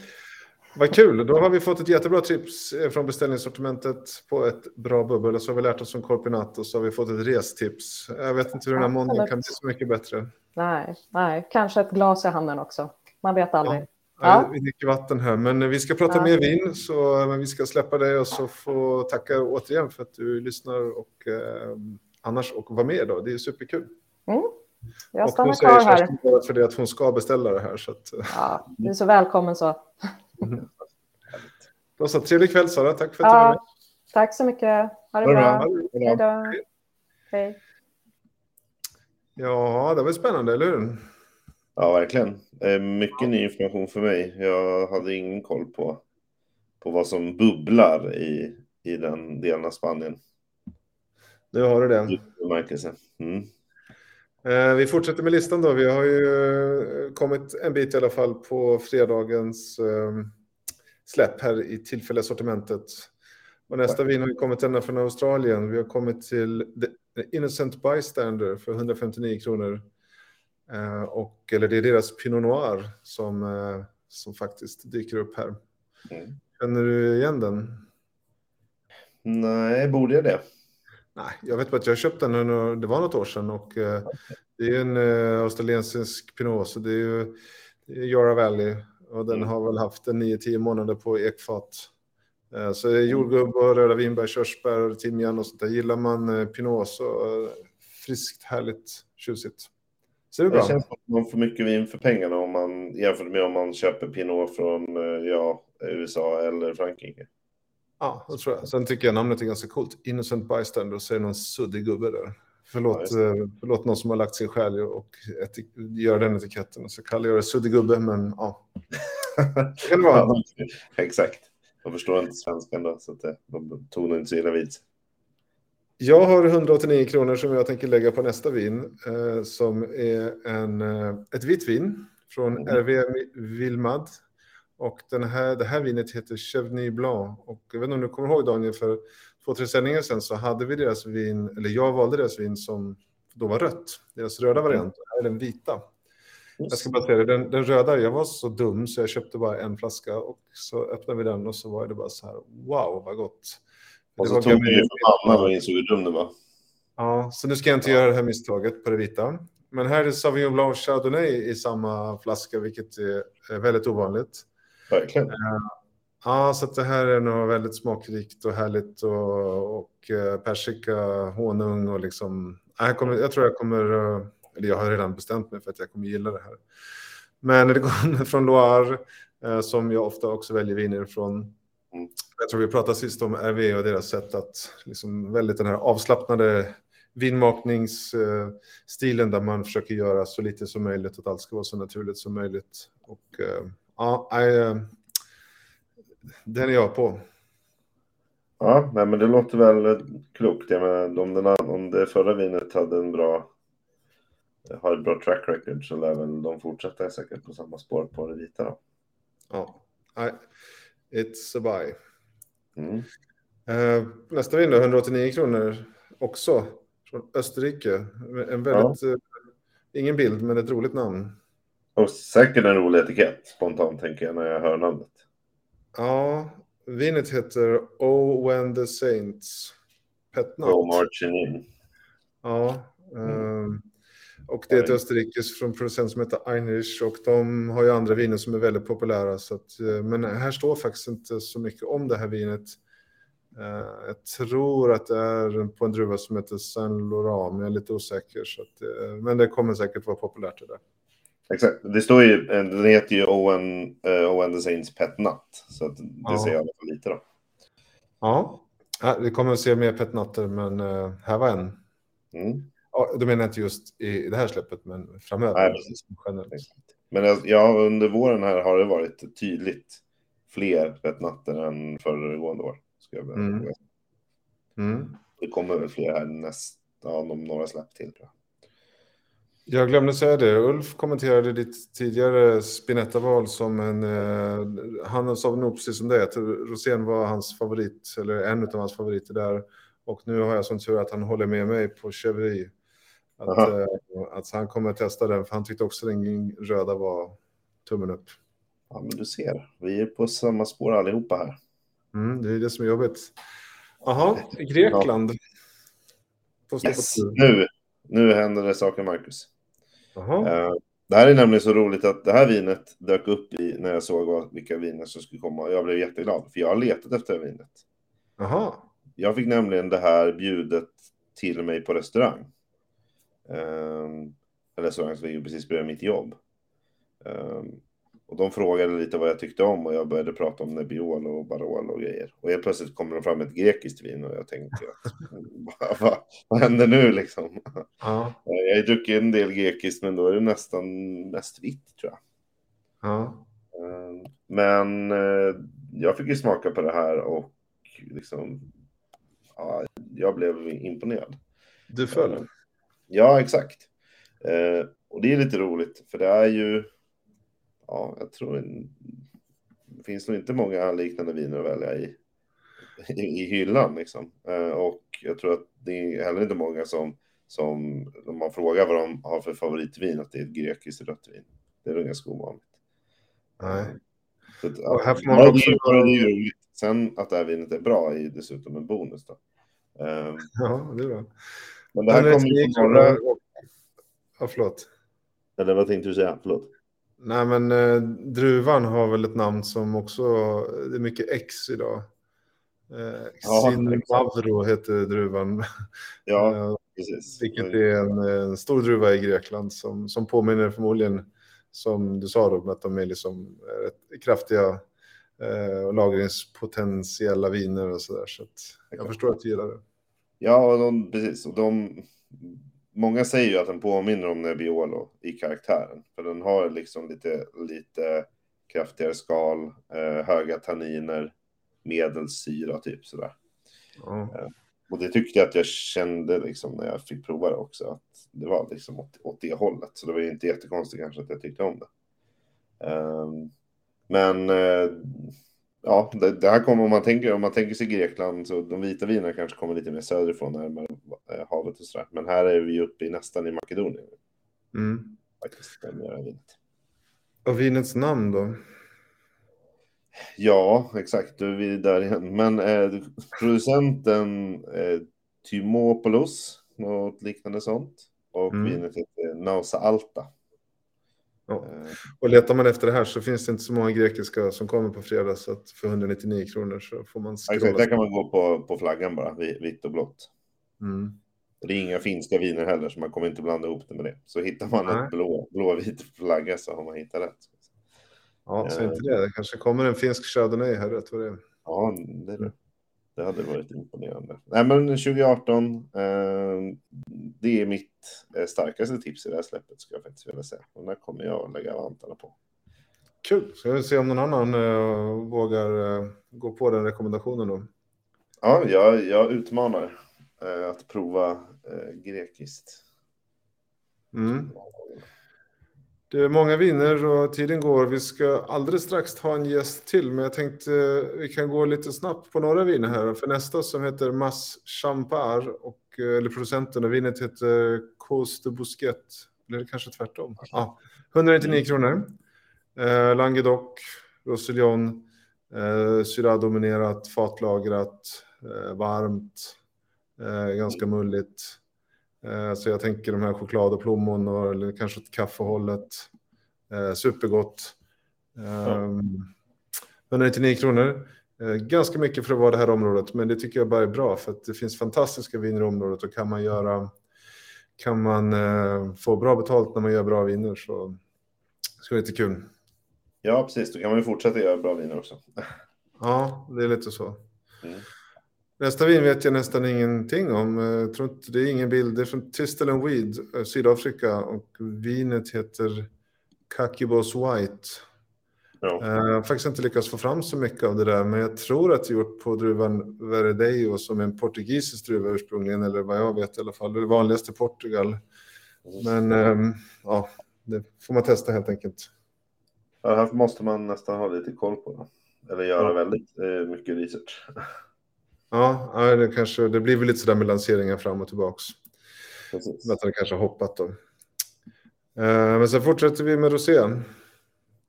Vad kul, då har vi fått ett jättebra tips eh, från beställningssortimentet på ett bra bubbel. Och så har vi lärt oss om Corpinat och så har vi fått ett restips. Jag vet inte hur den här måndagen kan bli så mycket bättre. Nej, nej, kanske ett glas i handen också. Man vet aldrig. Ja. Ja. Vi dricker vatten här, men vi ska prata ja. mer vin, så men vi ska släppa dig och så få tacka återigen för att du lyssnar och eh, annars och var med då. Det är superkul. Mm. Jag stannar kvar här. för det att hon ska beställa det här. Så att, ja, du är så välkommen så. Mm. Då så, trevlig kväll Sara, tack för att ja, du var med. Tack så mycket. Ha det, bra. Hej då. Hej. Ja, det var spännande, eller hur? Ja, verkligen. Mycket ny information för mig. Jag hade ingen koll på, på vad som bubblar i, i den delen av Spanien. Nu har du det. Mm. Eh, vi fortsätter med listan då. Vi har ju eh, kommit en bit i alla fall på fredagens eh, släpp här i tillfälliga sortimentet. Och nästa vin har ju kommit ända från Australien. Vi har kommit till The Innocent Bystander för 159 kronor. Eh, och, eller det är deras Pinot Noir som, som faktiskt dyker upp här. Mm. Känner du igen den? Nej, borde jag det? Nej, jag vet bara att jag köpte den, det var något år sedan och eh, det är en australiensisk Pinot, så det är ju Yara Valley och den mm. har väl haft en 9-10 månader på ekfat. Så det är jordgubb och röda vinbär, körsbär, timjan och sånt där. Gillar man Pinot så friskt, härligt, tjusigt. Så det, det känns som att man får mycket vin för pengarna om man jämför med om man köper Pinot från eh, ja, USA eller Frankrike. Ja, det tror jag. Sen tycker jag namnet är ganska coolt. Innocent Bystander och så är det någon suddig gubbe där. Förlåt, ja, förlåt någon som har lagt sin själ och gör den etiketten. Så kallar jag det suddig gubbe, men ja. det kan det vara. Ja, exakt. Jag förstår inte svenskan då, så att det, de tonar inte så illa vid. Jag har 189 kronor som jag tänker lägga på nästa vin eh, som är en, eh, ett vitt vin från mm. RV Vilmad. Och den här, det här vinet heter Chevny Blanc. Och jag vet inte om du kommer ihåg Daniel, för två, tre sändningar sedan så hade vi deras vin, eller jag valde deras vin som då var rött. Deras röda mm. variant, det här är den vita. Jag ska bara säga det, den, den röda, jag var så dum så jag köpte bara en flaska och så öppnade vi den och så var det bara så här, wow vad gott. Och så tog du ju för pannan och insåg hur dum det var. Ja, så nu ska jag inte göra det här misstaget på det vita. Men här är Sauvignon Blanc Chardonnay i samma flaska, vilket är väldigt ovanligt. Verkligen. Ja, så det här är nog väldigt smakrikt och härligt och, och eh, persika, honung och liksom. Ja, Jag, kommer, jag tror jag kommer, eh, eller jag har redan bestämt mig för att jag kommer gilla det här. Men det kommer från Loire, eh, som jag ofta också väljer viner ifrån. Mm. Jag tror vi pratade sist om RV och deras sätt att liksom väldigt den här avslappnade vinmakningsstilen där man försöker göra så lite som möjligt, att allt ska vara så naturligt som möjligt. Och eh, ja, nej, eh, den är jag på. Ja, nej, men det låter väl klokt. Jag menar, om, den, om det förra vinet hade en bra, har ett bra track record så lär väl de fortsätta säkert på samma spår på det vita. Då. Ja, nej, it's a buy. Mm. Eh, nästa vin då, 189 kronor också från Österrike. En väldigt, eh, ingen bild men ett roligt namn. Och säkert en rolig etikett, spontant tänker jag när jag hör namnet. Ja, vinet heter Oh When the Saints Pet Nut. Go marching in. Ja, ehm, och det är ett österrikiskt från producent som heter Einrich och de har ju andra viner som är väldigt populära. Så att, eh, men här står faktiskt inte så mycket om det här vinet. Eh, jag tror att det är på en druva som heter Saint Laurent, men jag är lite osäker. Så att, eh, men det kommer säkert vara populärt det där. Exakt. Det står ju, eh, den heter ju Owen, uh, Owen the Saints Pet Nut. Så det Ja. alla fall lite då. Ja, vi kommer att se mer petnatter, men eh, här var en. Mm. Ja, då menar jag inte just i det här släppet, men framöver. Nej, precis. Men jag- ja, under våren här har det varit tydligt fler Pet Nutter än föregående år. Ska jag Mm. mm. Det kommer väl fler här nästa, om några släpp till. Tror jag. Jag glömde säga det. Ulf kommenterade ditt tidigare Spinetta-val som en... Eh, han sa nog precis som det, att Rosén var hans favorit, eller en av hans favoriter där. Och nu har jag som tur att han håller med mig på Chevry. Att, eh, att han kommer att testa den, för han tyckte också den röda var tummen upp. Ja, men du ser, vi är på samma spår allihopa här. Mm, det är det som är jobbigt. Jaha, Grekland. På Yes, nu, nu händer det saker, Marcus. Eh, det här är nämligen så roligt att det här vinet dök upp i när jag såg vilka viner som skulle komma. Jag blev jätteglad, för jag har letat efter det här vinet. Jaha. Jag fick nämligen det här bjudet till mig på restaurang. Um, en restaurang som ligger precis bredvid mitt jobb. Ehm, och de frågade lite vad jag tyckte om och jag började prata om Nebbiolo och Barolo och grejer. Och helt plötsligt kommer de fram med ett grekiskt vin och jag tänkte att vad, vad, vad händer nu liksom? Ja. Eh, Jag har druckit en del grekiskt men då är det nästan mest vitt tror jag. Ja. Ehm, Men eh, jag fick ju smaka på det här och liksom, ja, jag blev imponerad. Du föll. Ja, exakt. Eh, och det är lite roligt, för det är ju, ja, jag tror det finns nog inte många liknande viner att välja i, i, hyllan liksom. Eh, och jag tror att det är heller inte många som, som, om man frågar vad de har för favoritvin, att det är ett grekiskt rött vin. Det är nog ganska ovanligt. Nej. Så att, Och här får man också- det. Sen att det här vinet är bra är dessutom en bonus då. Eh, Ja, det är bra. men det här kommer ju på några... Ja, förlåt. Eller vad tänkte du säga? Förlåt. Nej, men eh, druvan har väl ett namn som också, det är mycket X idag. Eh, Ja, Sinmavro heter druvan. Ja, Eh, precis. vilket är en, en stor druva i Grekland som, som påminner förmodligen, som du sa då, att de är liksom kraftiga eh, lagringspotentiella viner och sådär. Så att jag förstår att du gillar det. Ja, och de, precis. Och de, många säger ju att den påminner om Nebbiolo i karaktären. För den har liksom lite, lite kraftigare skal, eh, höga tanniner, medelsyra typ sådär. Ja. Och det tyckte jag att jag kände liksom när jag fick prova det också. Att det var liksom åt, åt det hållet. Så det var ju inte jättekonstigt kanske att jag tyckte om det. Ehm, men eh, ja, det, det här kommer om man tänker om man tänker sig Grekland så de vita vinerna kanske kommer lite mer söderifrån närmare eh, havet och sådär. Men här är vi uppe i nästan i Makedonien. Mm. faktiskt. Vinet. Och vinets namn då? Ja, exakt. Då är vi där igen. Men eh, producenten eh, Tymopoulos, något liknande sånt. Och Mm. vinet heter Nausa Alta. Ja. Eh, Och letar man efter det här så finns det inte så många grekiska som kommer på fredag så att för 199 kronor så får man exakt, där kan man gå på, på flaggan bara, vi- vitt och blått. Mm. Det är inga finska viner heller, så man kommer inte blanda ihop det med det. Så hittar man Nej. ett blå, blåvit flagga så har man hittat rätt. Ja, så Eh. inte det. Det kanske kommer en finsk chardonnay här, rätt vad det är. Ja, det, är det. Det hade varit imponerande. Nej, men 2018, eh, det är mitt eh, starkaste tips i det här släppet, skulle jag faktiskt vilja säga. Och där kommer jag att lägga vantarna på. Kul. Ska vi se om någon annan eh, vågar eh, gå på den rekommendationen då. Ja, jag, jag utmanar eh, att prova eh, grekiskt. Mm. Det är många viner och tiden går. Vi ska alldeles strax ha en gäst till, men jag tänkte eh, vi kan gå lite snabbt på några viner här. För nästa som heter Mas Champar, och, eh, eller producenten och vinet heter Cause de Bousquet. Eller kanske tvärtom? Ja, 199 kronor. Eh, Languedoc, Roussillon, eh, Syrah-dominerat, fatlagrat, eh, varmt, eh, ganska mulligt. Eh, Så jag tänker de här choklad och plommon och eller kanske ett kaffehållet. Eh, supergott. Eh, 199 kronor. Eh, ganska mycket för att vara det här området, men det tycker jag bara är bra för att det finns fantastiska viner i området och kan man göra kan man eh, få bra betalt när man gör bra viner så är det lite kul. Ja, precis. Då kan man ju fortsätta göra bra viner också. Ja, det är lite så. Mm. Nästa vin vet jag nästan ingenting om. Eh, Jag tror inte, det är ingen bild. Det är från Tistel and Weed, eh, Sydafrika. Och vinet heter Kakibos White. Ja. Eh, Jag har faktiskt inte lyckats få fram så mycket av det där. Men jag tror att det är gjort på druvan Verdejo som är en portugisisk druva ursprungligen. Eller vad jag vet i alla fall. Det är vanligast i Portugal. Men ehm, ja, det får man testa helt enkelt. Ja, här måste man nästan ha lite koll på. Eller göra Ja. väldigt eh, mycket research. Ja, det, kanske, det blir väl lite sådär med lanseringar fram och tillbaks. Precis. Att det kanske har hoppat då. Eh, men sen fortsätter vi med rosé.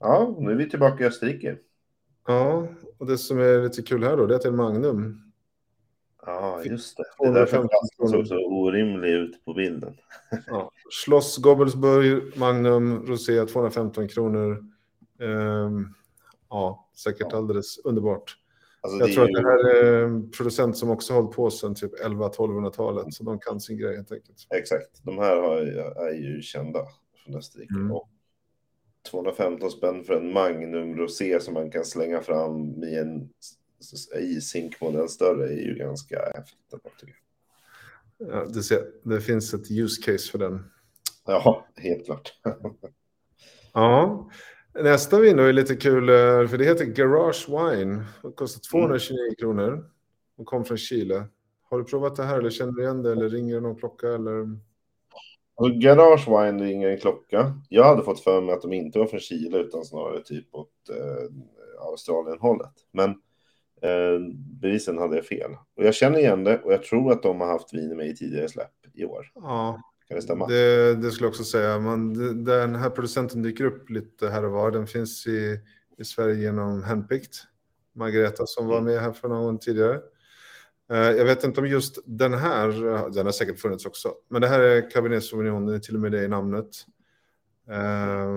Ja, nu är vi tillbaka i Österrike. Ja, och det som är lite kul här då, det är att det är Magnum. Ja, just det. Det är därför 250 flaskan såg så orimlig ut på bilden. Ja. Schloss Gobbelsburg, Magnum, rosé, 215 kronor. Ehm, ja, säkert Ja. alldeles underbart. Alltså, Jag tror är att ju- det här är en producent som också hållit på sedan typ 11-1200-talet, så de kan sin grej helt enkelt. Exakt. De här har, är ju kända från Österrike. Mm. Och 215 spänn för en Magnum Rosé som man kan slänga fram i en i-sinkmodell större är ju ganska häftigt. Ja, det, ser, det finns ett use case för den. Ja, helt klart. Ja, nästa vin är lite kul, eh, för det heter Garage Wine. Det kostar 229 kronor och kom från Chile. Har du provat det här eller känner du igen det eller ringer det någon klocka eller? Alltså, Garage Wine ringer en klocka. Jag hade fått för mig att de inte var från Chile utan snarare typ åt eh, Australien-hållet. Men eh, bevisen hade jag fel. Och jag känner igen det och jag tror att de har haft vin med i tidigare släpp i år. Ja, kan det stämma? det, det skulle jag också säga. Man, det- den här producenten dyker upp lite här och var. Den finns i, i Sverige genom Handpicked. Margareta som var med här för någon tidigare. Eh, jag vet inte om just den här, den har säkert funnits också, men det här är Cabernet Sauvignon, det är till och med det i namnet. Eh,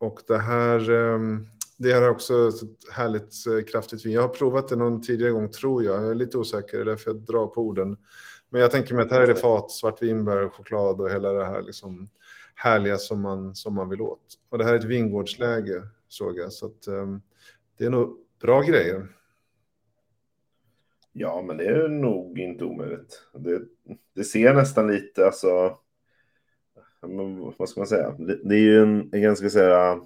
och det här, eh, det här är också ett härligt kraftigt vin. Jag har provat det någon tidigare gång tror jag, jag är lite osäker, det är därför jag drar på orden. Men jag tänker mig att här är det fat, svartvinbär, choklad och hela det här liksom härliga som man, som man vill åt. Och det här är ett vingårdsläge såg jag, så att ehm, det är nog bra grejer. Ja, men det är nog inte omöjligt. Det, det ser nästan lite, alltså, men, vad ska man säga? Det, är ju en, en ganska säga,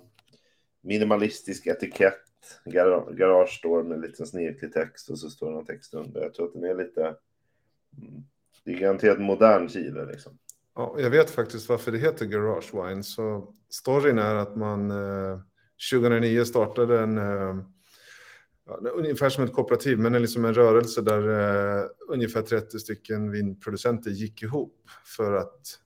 minimalistisk etikett. Gar, garage står med lite snirklig text och så står det någon text under. Jag tror att den är lite, det är garanterat modern Chile liksom. Ja, jag vet faktiskt varför det heter Garage Wine. Så storyn är att man eh, 2009 startade en, eh, ja, ungefär som ett kooperativ, men en, liksom en rörelse där eh, ungefär 30 stycken vinproducenter gick ihop för att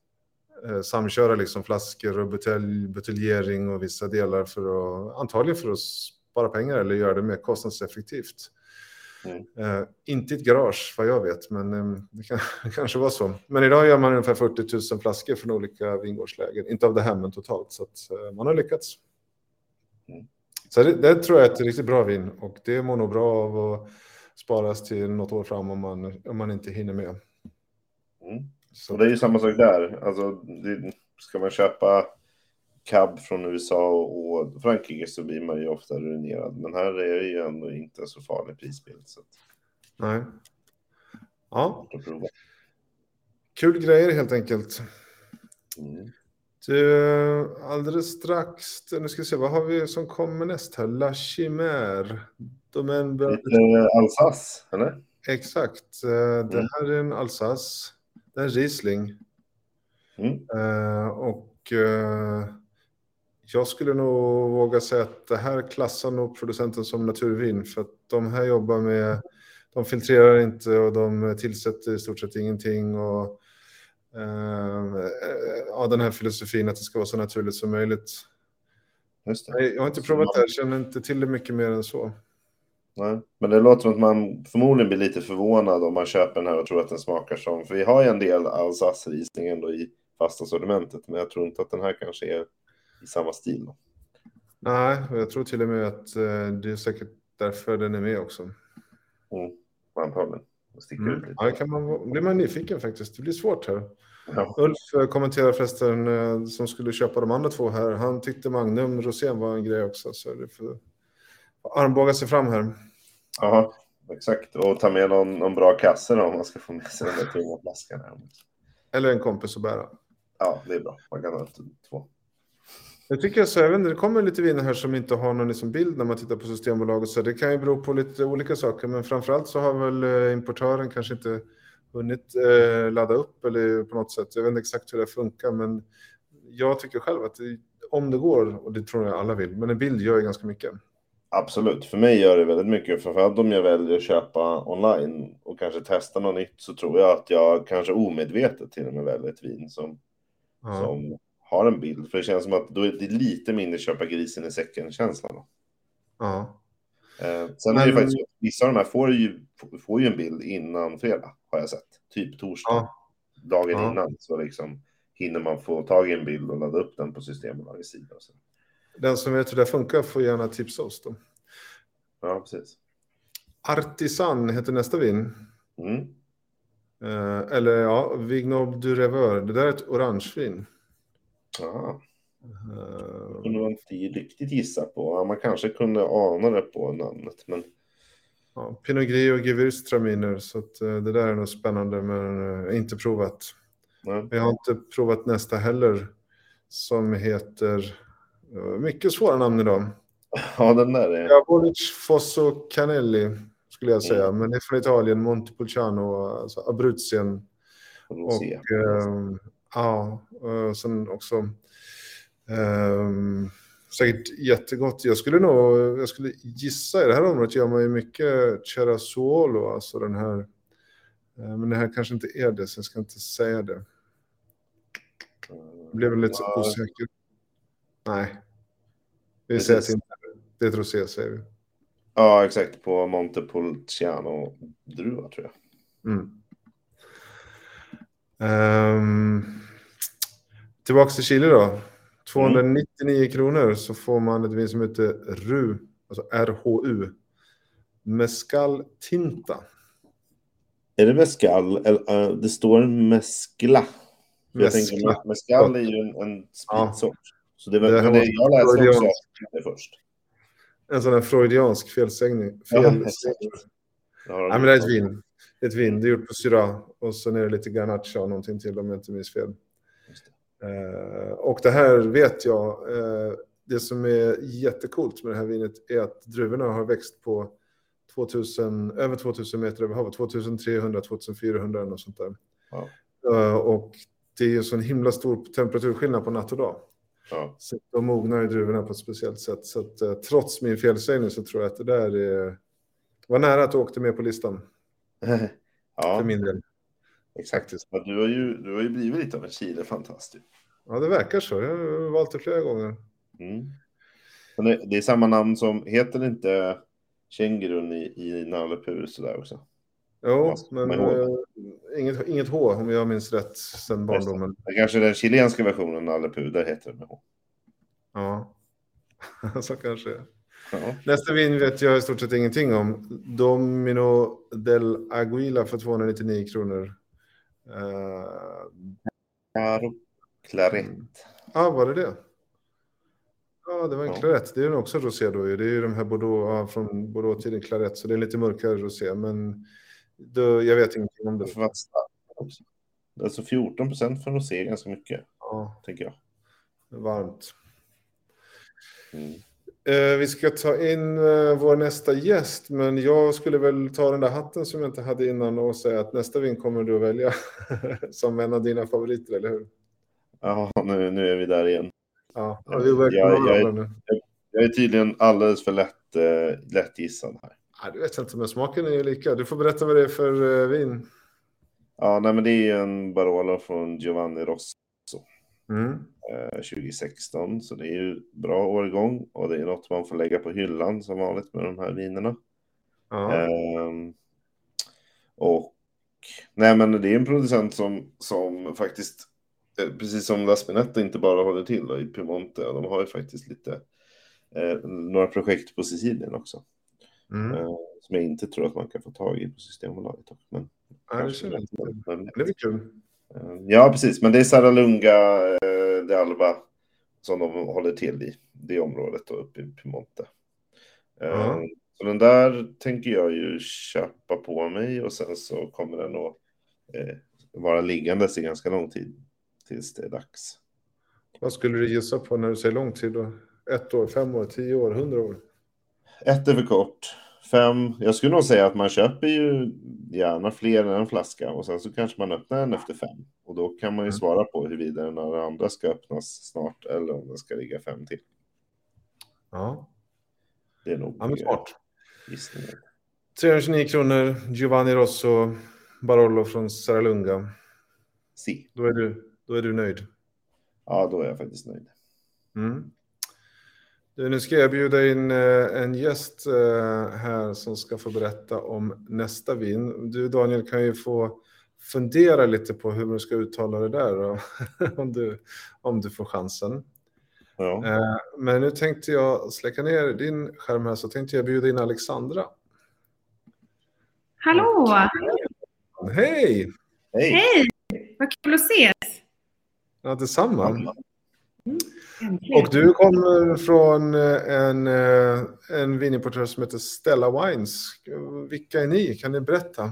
eh, samköra liksom flaskor och butelj, buteljering och vissa delar för att antagligen för att spara pengar eller göra det mer kostnadseffektivt. Mm. Eh, inte ett garage vad jag vet, men eh, det kan, kanske var så. Men idag gör man ungefär 40 000 flaskor från olika vingårdslägen. Inte av det här, men totalt. Så att, eh, man har lyckats. Mm. Så det, det, tror jag är ett riktigt bra vin och det mår nog bra av att sparas till något år fram om man, om man inte hinner med. Mm. Och det är ju samma sak där. Alltså, det, ska man köpa cab från USA och Frankrike så blir man ju ofta ruinerad. Men här är det ju ändå inte så farlig prisbild. Så. Nej. Ja. Kul grejer helt enkelt. Mm. Du, alldeles strax, nu ska vi se, vad har vi som kommer näst här? La Chimère. Domän... Lite Alsace, eller? Exakt. Eh, mm. Det här är en Alsace. Det är en Riesling. Mm. Uh, och uh, jag skulle nog våga säga att det här klassar nog producenten som naturvin. För att de här jobbar med, de filtrerar inte och de tillsätter i stort sett ingenting. Och uh, ja, den här filosofin att det ska vara så naturligt som möjligt. Det. Jag har inte provat det, jag känner inte till det mycket mer än så. Nej, men det låter som att man förmodligen blir lite förvånad om man köper den här och tror att den smakar som, för vi har ju en del Alsace-risning ändå i fasta sortimentet, men jag tror inte att den här kanske är i samma stil. Då. Nej, jag tror till och med att eh, det är säkert därför den är med också. Mm, antagligen. Mm. Ja, kan man, blir man nyfiken faktiskt. Det blir svårt här. Ja. Ulf eh, kommenterar förresten eh, som skulle köpa de andra två här. Han tyckte Magnum Rosén var en grej också. Så det får armbåga sig fram här. Ja, exakt. Och ta med någon, någon bra kasse då, om man ska få med sig den där tunga flaskan. Här. Eller en kompis att bära. Ja, det är bra. Man kan ha två. Jag tycker så, jag vet inte, det kommer lite viner här som inte har någon liksom bild när man tittar på Systembolaget. Så det kan ju bero på lite olika saker, men framförallt så har väl eh, importören kanske inte hunnit eh, ladda upp eller på något sätt. Jag vet inte exakt hur det funkar, men jag tycker själv att det, om det går, och det tror jag alla vill, men en bild gör ju ganska mycket. Absolut, för mig gör det väldigt mycket. Framförallt om jag väljer att köpa online och kanske testa något nytt så tror jag att jag kanske omedvetet till och med väljer ett vin som, ja. som har en bild. För det känns som att då är det lite mindre köpa grisen i säcken-känslan. Ja. Eh, sen Men... är det faktiskt vissa av de här får ju, får ju en bild innan fredag, har jag sett. Typ torsdag, ja. dagen ja. innan. Så liksom hinner man få tag i en bild och ladda upp den på Systembolagets sida. Och så. Den som vet hur det funkar får gärna tipsa oss då. Ja, precis. Artisan heter nästa vin. Mm. Eh, eller ja, Vignoble du Reveur. Det där är ett orangevin. Ja. Uh, kunde man inte riktigt gissa på. Man kanske kunde ana det på namnet. Men... Ja, Pinot Gris och Gewürztraminer. Så uh, det där är nog spännande men uh, inte provat. Nej. Jag har inte provat nästa heller. Som heter mycket svåra namn idag. Ja, den där är... Javoric Fosso Canelli skulle jag säga. Mm. Men det är från Italien, Montepulciano, alltså Abruzzien. Och, eh, ja, och sen också eh, säkert jättegott. Jag skulle nog, jag skulle gissa i det här området gör man ju mycket Cerasuolo, alltså den här. Eh, men det här kanske inte är det, så jag ska inte säga det. Jag blev lite ja. osäker. Nej. Vi säger att inte det ett rosé, säger vi. Ja, exakt. På Montepulciano druva, tror jag. Mm. Um, tillbaka till Chile då. 299 mm. kronor så får man ett vin som heter RU, alltså RHU. Mescal Tinta. Är det mescal? Eller, uh, det står mescla. Mescla. mescal är ju en, en spritsort. Ja. Så det var det, det jag läste också det först. En sån här freudiansk felsägning. Fel ja, men det är ett vin. Ett vin. Det är gjort på syra och sen är det lite garnacha och någonting till om jag inte minns fel. Uh, och det här vet jag. Uh, det som är jättekult med det här vinet är att druvorna har växt på 2000, över 2000 meter över havet. 2300, 2400 och sånt där. Ja. Uh, och det är ju så en himla stor temperaturskillnad på natt och dag. Ja. Så de mognar ju druvorna på ett speciellt sätt. Så att, eh, trots min felsägning så tror jag att det där är... var nära att du åkte med på listan. ja. För min del. Exakt. Du har ju, du har ju blivit lite av en Chile-fantast. Ja, det verkar så. Jag har valt det flera gånger. Mm. Det, det är samma namn som, heter inte kängurun i, i Nalle Puh sådär också? Jo, men eh, inget, inget H om jag minns rätt sedan barndomen. Det kanske den chilenska versionen Nalle Puh, där heter det med H. Ja, så kanske. Ja. Nästa vin vet jag i stort sett ingenting om. Domino del Aguila för 299 kronor. Caro Claret. Ja, var det det? Ja, det var en Ja. Claret. Det är ju också rosé då. Det är ju de här Bordeaux, ja, från Bordeaux-tiden Claret, så det är lite mörkare rosé. Men då, jag vet ingenting om det. Det? Alltså 14 procent för rosé är ganska mycket, Ja, tänker jag. varmt. Mm. Eh, vi ska ta in eh, vår nästa gäst, men jag skulle väl ta den där hatten som jag inte hade innan och säga att nästa vin kommer du att välja som en av dina favoriter, eller hur? Ja, nu, nu är vi där igen. Ja, vi verkar Jag- jag- nu. Jag är tydligen alldeles för lätt, eh, lätt gissad här. Ja, det vet jag inte, men smaken är ju lika. Du får berätta vad det är för eh, vin. Ja, nej, men det är en Barolo från Giovanni Rosso Mm. eh, 2016, så det är ju bra årgång och det är något man får lägga på hyllan som vanligt med de här vinerna. Ehm, och nej, men det är en producent som, som faktiskt, eh, precis som La Spinetta, inte bara håller till då, i Piemonte. De har ju faktiskt lite, eh, några projekt på Sicilien också. Mm. Eh, som jag inte tror att man kan få tag i på Systembolaget. Men, Ja, det men, Det blir kul. Eh, ja, precis. Men det är Sara Lunga, eh, de Alba som de håller till i det området då, uppe i Piemonte. Ja. Så den där tänker jag ju köpa på mig och sen så kommer den att vara liggandes i ganska lång tid tills det är dags. Vad skulle du gissa på när du säger lång tid? Då? Ett år, fem år, tio år, hundra år? Ett är för kort. Fem, jag skulle nog säga att man köper ju gärna fler än en flaska och sen så kanske man öppnar den efter fem. Och då kan man ju Mm. svara på huruvida den andra ska öppnas snart eller om den ska ligga fem till. Ja, Det är nog ja men smart. eh, gissningen. 329 kronor, Giovanni Rosso, Barolo från Saralunga. Si. Då är du, då är du nöjd. Ja, då är jag faktiskt nöjd. Mm. Du, nu ska jag bjuda in eh, en gäst eh, här som ska få berätta om nästa vin. Du Daniel kan ju få fundera lite på hur du ska uttala det där då, om, du, om du får chansen. Ja. Eh, Men nu tänkte jag släcka ner din skärm här så tänkte jag bjuda in Alexandra. Hallå! Hej! Hej! Hej! Vad kul att ses! Ja, detsamma. Äntligen. Och du kommer från eh, en, eh, en vinimportör som heter Stella Wines. Vilka är ni? Kan ni berätta?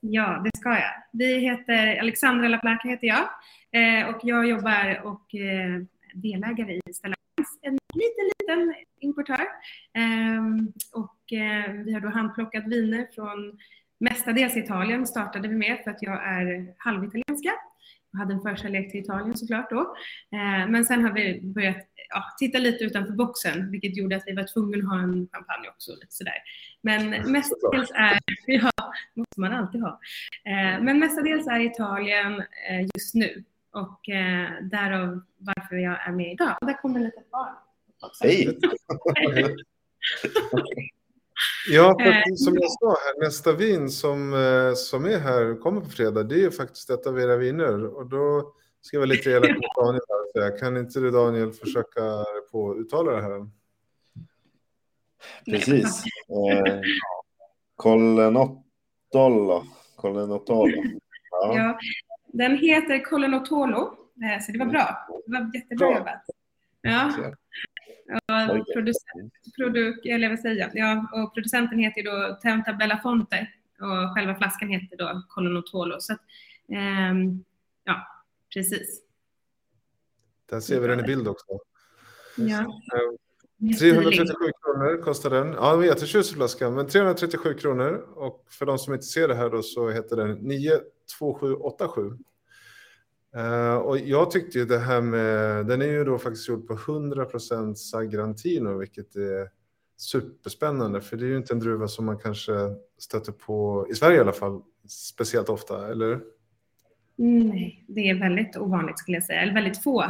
Ja, det ska jag. Vi heter Alexandra Laplaka heter jag eh, och jag jobbar och eh, delägare i Stella Wines, en liten, liten importör. Ehm, och eh, vi har då handplockat viner från mestadels Italien startade vi med för att jag är halvitalienska. Hade en förkärlek till Italien såklart då. Eh, men sen har vi börjat ja, titta lite utanför boxen, vilket gjorde att vi var tvungna att ha en champagne också. Lite sådär. Men mestadels är, ja, måste man alltid ha. Eh, men mestadels är Italien eh, just nu och eh, därav varför jag är med idag. Och där kommer ett litet barn. Hej! Ja, för Eh, som jag sa här, nästa vin som, eh, som är här, kommer på fredag, det är ju faktiskt ett av era viner. Och då ska jag vara lite elak mot Daniel här kan inte du Daniel försöka på uttala det här? Precis. Eh. Collenotolo. Ja. Ja, den heter Colonotolo, eh, så det var bra. Det var jättebra Bra. jobbat. Ja, producent, produk, eller vad säger jag? Ja, och producenten heter då Tenta Bellafonte och själva flaskan heter då Colonotolo. Så att, ehm, ja, precis. Där ser vi den i bild också. Ja. 337 kronor kostar den. Ja, den är jättetjusig flaska, men 337 kronor. Och för de som inte ser det här då så heter den 92787. Uh, och jag tyckte ju det här med, den är ju då faktiskt gjord på 100% Sagrantino, vilket är superspännande, för det är ju inte en druva som man kanske stöter på, i Sverige i alla fall, speciellt ofta, eller? Nej, det är väldigt ovanligt skulle jag säga, eller väldigt få.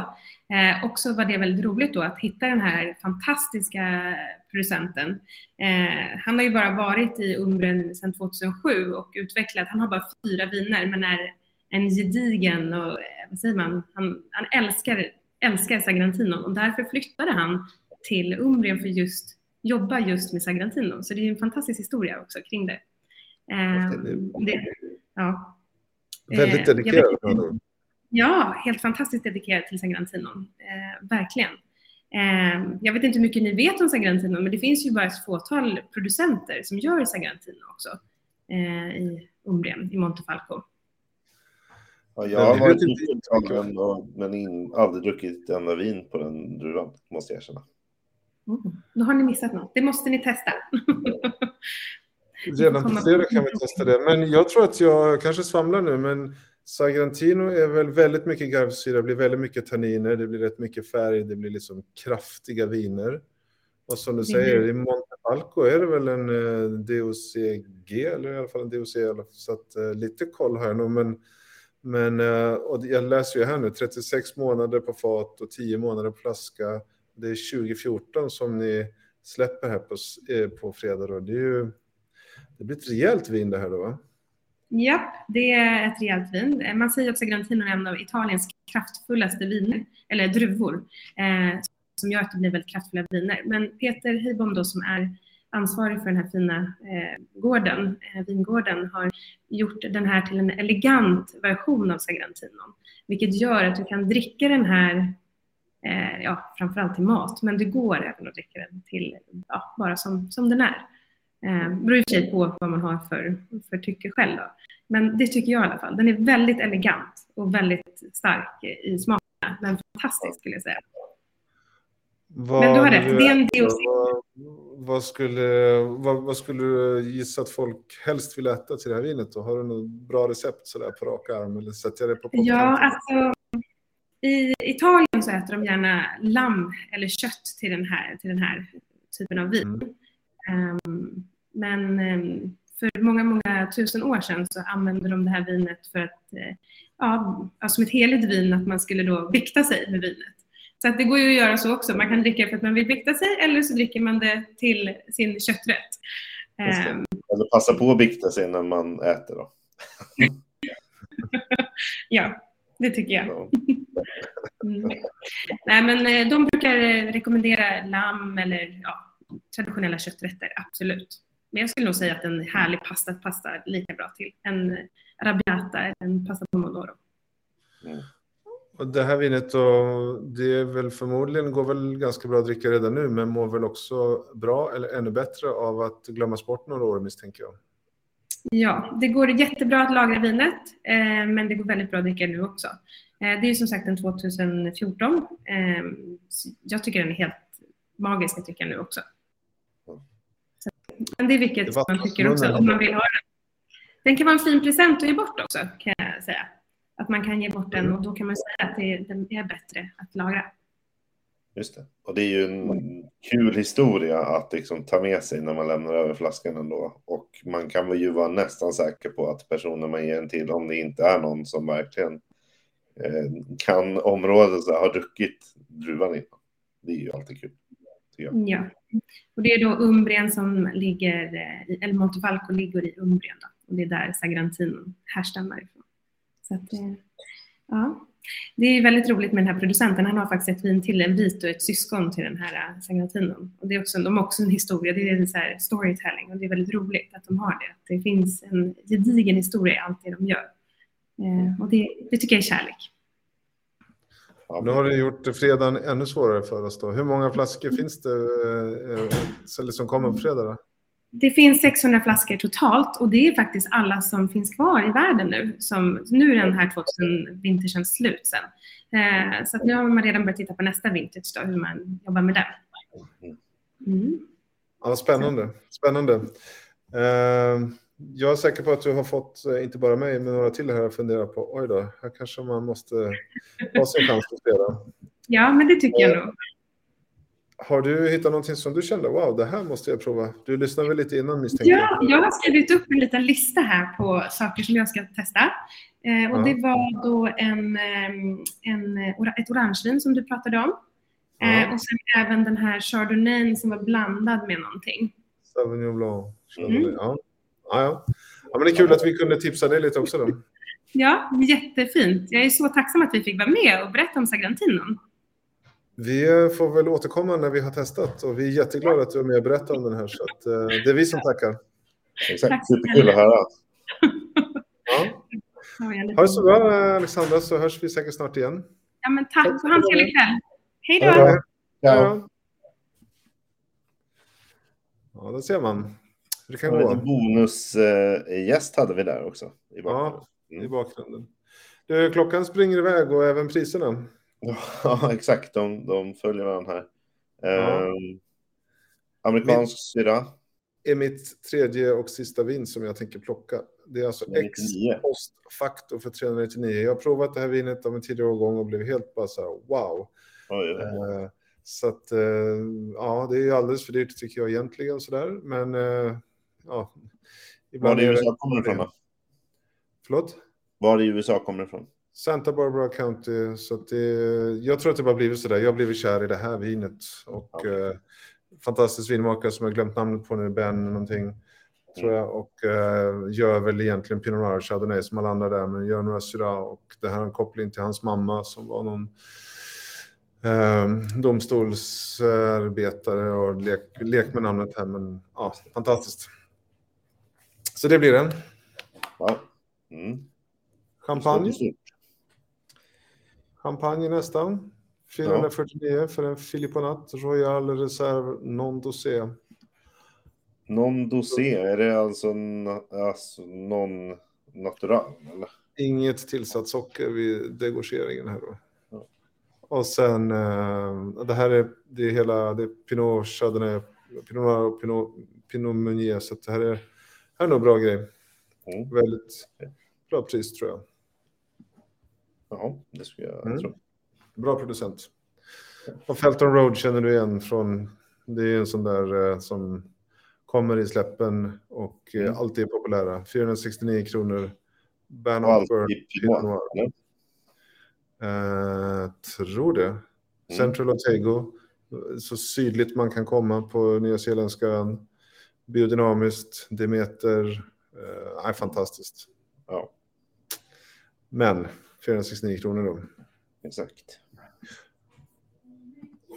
Eh, också var det väldigt roligt då att hitta den här fantastiska producenten. Eh, han har ju bara varit i Umbren sedan 2007 och utvecklat, han har bara fyra viner men är en gedigen och vad säger man, han, han älskar, älskar Sagrantino och därför flyttade han till Umbrien för just jobba just med Sagrantino. Så det är en fantastisk historia också kring det. Eh, det ja. Väldigt Eh, dedikerad. vet- Ja, helt fantastiskt dedikerad till Sagrantino. Eh, verkligen. Eh, jag vet inte hur mycket ni vet om Sagrantino, men det finns ju bara ett fåtal producenter som gör Sagrantino också eh, i Umbrien, i Montefalco. Ja, jag Men har varit och- men in, aldrig druckit ett enda vin på den druvan, måste jag erkänna. Mm. Då har ni missat något. Det måste ni testa. Redan på fredag kan vi testa det. Men jag tror att jag kanske svamlar nu, men Sagrantino är väl väldigt mycket garvsyra, det blir väldigt mycket tanniner, det blir rätt mycket färg, det blir liksom kraftiga viner. Och som du säger, i Montefalco är det väl en eh, DOCG, eller i alla fall en DOC, så att eh, lite koll har jag nog. Men, men eh, och jag läser ju här nu, 36 månader på fat och 10 månader på flaska. Det är 2014 som ni släpper här på, eh, på fredag. Då. Det, är ju, det blir ett rejält vin det här då, va? Ja, det är ett rejält vin. Man säger också att Grantino är en av Italiens kraftfullaste viner, eller druvor, eh, som gör att det blir väldigt kraftfulla viner. Men Peter Heibom då, som är ansvarig för den här fina eh, gården, eh, vingården, har gjort den här till en elegant version av Sagrantinon, vilket gör att du kan dricka den här eh, ja, framförallt till mat, men det går även att dricka den till, ja, bara som, som den är. Eh, beror i och för sig på vad man har för, för tycke själv. Då. Men det tycker jag i alla fall. Den är väldigt elegant och väldigt stark i smakerna. Men fantastisk skulle jag säga. Vad, Men du har rätt, det är en DOC. Vad, vad, skulle, vad, vad skulle du gissa att folk helst vill äta till det här vinet? Då? Har du något bra recept sådär på rak arm? Eller sätter jag det på Ja, alltså i Italien så äter de gärna lamm eller kött till den här, till den här typen av vin. Mm. Ehm, men ehm, för många, många tusen år sedan så använde de det här vinet för att, eh, ja, alltså som ett heligt vin, att man skulle då bikta sig med vinet. Så att det går ju att göra så också. Man kan dricka för att man vill bikta sig eller så dricker man det till sin kötträtt. Ehm, Eller passa på att bikta sig när man äter då. ja, det tycker jag. Ja. Mm. Nej, men eh, de brukar eh, rekommendera lamm eller ja, traditionella kötträtter, absolut. Men jag skulle nog säga att en härlig pasta passar lika bra till en arrabbiata eller en pasta pomodoro. Och det här vinet då, det är väl förmodligen, går väl ganska bra att dricka redan nu, men mår väl också bra eller ännu bättre av att glömmas bort några år misstänker jag. Ja, det går jättebra att lagra vinet, eh, men det går väldigt bra att dricka nu också. Eh, det är som sagt en 2014. Eh, jag tycker den är helt magisk att dricka nu också. Så, men det är vilket Det man tycker också, om man vill ha den. Den kan vara en fin present att ge bort också, kan jag säga. Att man kan ge bort den och då kan man säga att det, den är bättre att lagra. Just det. Och det är ju en kul historia att liksom ta med sig när man lämnar över flaskan ändå. Och man kan väl ju vara nästan säker på att personen man ger den till, om det inte är någon som verkligen eh, kan området, så har druckit druvan innan. Det är ju alltid kul. Ja. Och det är då Umbrien som ligger, eh, eller Montefalco ligger i Umbrien då. Och det är där Sagrantino härstammar ifrån. Så att, ja. Det är väldigt roligt med den här producenten. Han har faktiskt ett vin till, en vit och ett syskon till den här äh, Sangratinon. Och det är också, de har också en historia, det är en så här storytelling och det är väldigt roligt att de har det. Att det finns en gedigen historia i allt det de gör. Eh, och det, det tycker jag är kärlek. Ja, Nu har ni gjort fredagen ännu svårare för oss då. Hur många flaskor finns det eh, eh som kommer på fredag? Då? Det finns 600 flaskor totalt och det är faktiskt alla som finns kvar i världen nu. Som, nu är den här 2000 vintersen slut sen. Eh, så att nu har man redan börjat titta på nästa vintage då, hur man jobbar med den. Mm. Ja, spännande. spännande. Eh, jag är säker på att du har fått, eh, inte bara mig, men några till här att fundera på. Oj då, här kanske man måste ha sin chans på fredag. Ja, men det tycker jag nog. Har du hittat någonting som du kände, wow, det här måste jag prova? Du lyssnade väl lite innan misstänker Ja, jag har skrivit upp en liten lista här på saker som jag ska testa. Eh, och Ja. det var då en, ehm, en, ett orangevin som du pratade om. Eh, Ja. och sen även den här chardonnayn som var blandad med någonting. Sauvignon Blanc. Mm. Ja. Ja, ja. ja, men det är kul att vi kunde tipsa dig lite också då. Ja, jättefint. Jag är så tacksam att vi fick vara med och berätta om Sagrantinon. Vi eh, får väl återkomma när vi har testat och vi är jätteglada att du är med och berättar om den här. Så att, eh, det är vi som tackar. Exakt, superkul att höra. Ja. Ja, Ha det så bra eh, Alexandra så hörs vi säkert snart igen. Ja, men tack och ha en trevlig kväll. Hej Ha det då! Ja. Ja, ja där ser man hur det kan En gå bonusgäst hade vi där också. I bakgrunden. i bakgrunden. Du, klockan springer iväg och även priserna. Ja, exakt. De, de följer varandra här. Ja. Ehm, amerikansk syra. är mitt tredje och sista vin som jag tänker plocka. Det är alltså X 99. postfaktor för 399. Jag har provat det här vinet av en tidigare årgång och blev helt bara så här wow. Oj, oj. Eh, Så att eh, ja, det är ju alldeles för dyrt tycker jag egentligen sådär. Men eh, ja. Var i USA kommer det ifrån då? Förlåt? Var i USA kommer det ifrån? Santa Barbara County. Så det, jag tror att det bara blivit sådär. Jag har blivit kär i det här vinet. Och Okej. eh, fantastisk vinmakare som jag glömt namnet på nu, Ben någonting. Tror jag. Och eh, gör väl egentligen Pinot Noir Chardonnay som alla andra där. Men gör några Syrah. Och det här har en koppling till hans mamma som var någon eh, domstolsarbetare och lek, lek med namnet här. Men ja, fantastiskt. Så det blir det. Wow. Mm. Champagne. Champagne nästan. 449 för en Filipponat Royal Reserve Non Dosé. Non dosé, är det alltså, alltså non natural? Eller? Inget tillsatt socker vid degorgeringen här då. Ja. Och sen, eh, det här är, det är hela, det är Pinot Chardonnay, Pinot Noir och Pinot, Pinot Meunier. Så det här är, här är nog bra grej. Mm. Väldigt bra pris tror jag. Jaha, det skulle jag Mm. tro. Bra producent. Och Felton Road känner du igen från, det är en sån där eh, som kommer i släppen och eh, Mm. alltid är populära. 469 kronor. Ban Offer? Eh, tror det. Mm. Central Otago, så sydligt man kan komma på Nya Zeeländska ön. Biodynamiskt, Demeter, eh, är fantastiskt. Ja, Men 469 kronor då. exakt.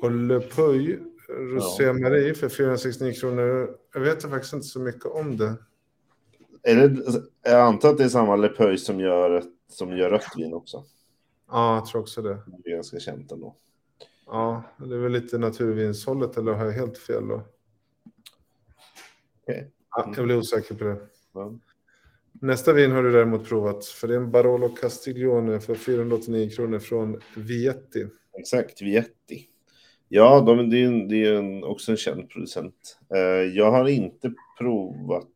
Och Le Puy, Rosé Marie för 469 kronor. Jag vet faktiskt inte så mycket om det. Är det, jag antar att det är samma Le Puy som gör, som gör rött vin också. Ja, jag tror också det. Det är ganska känt ändå. Ja, det är väl lite naturvinshållet eller har jag helt fel då? Okej. Ja, jag blir osäker på det. Ja. Nästa vin har du däremot provat, för det är en Barolo Castiglione för 489 kronor från Vietti. Exakt, Vietti. Ja, de, det är, en, det är en, också en känd producent. Eh, jag har inte provat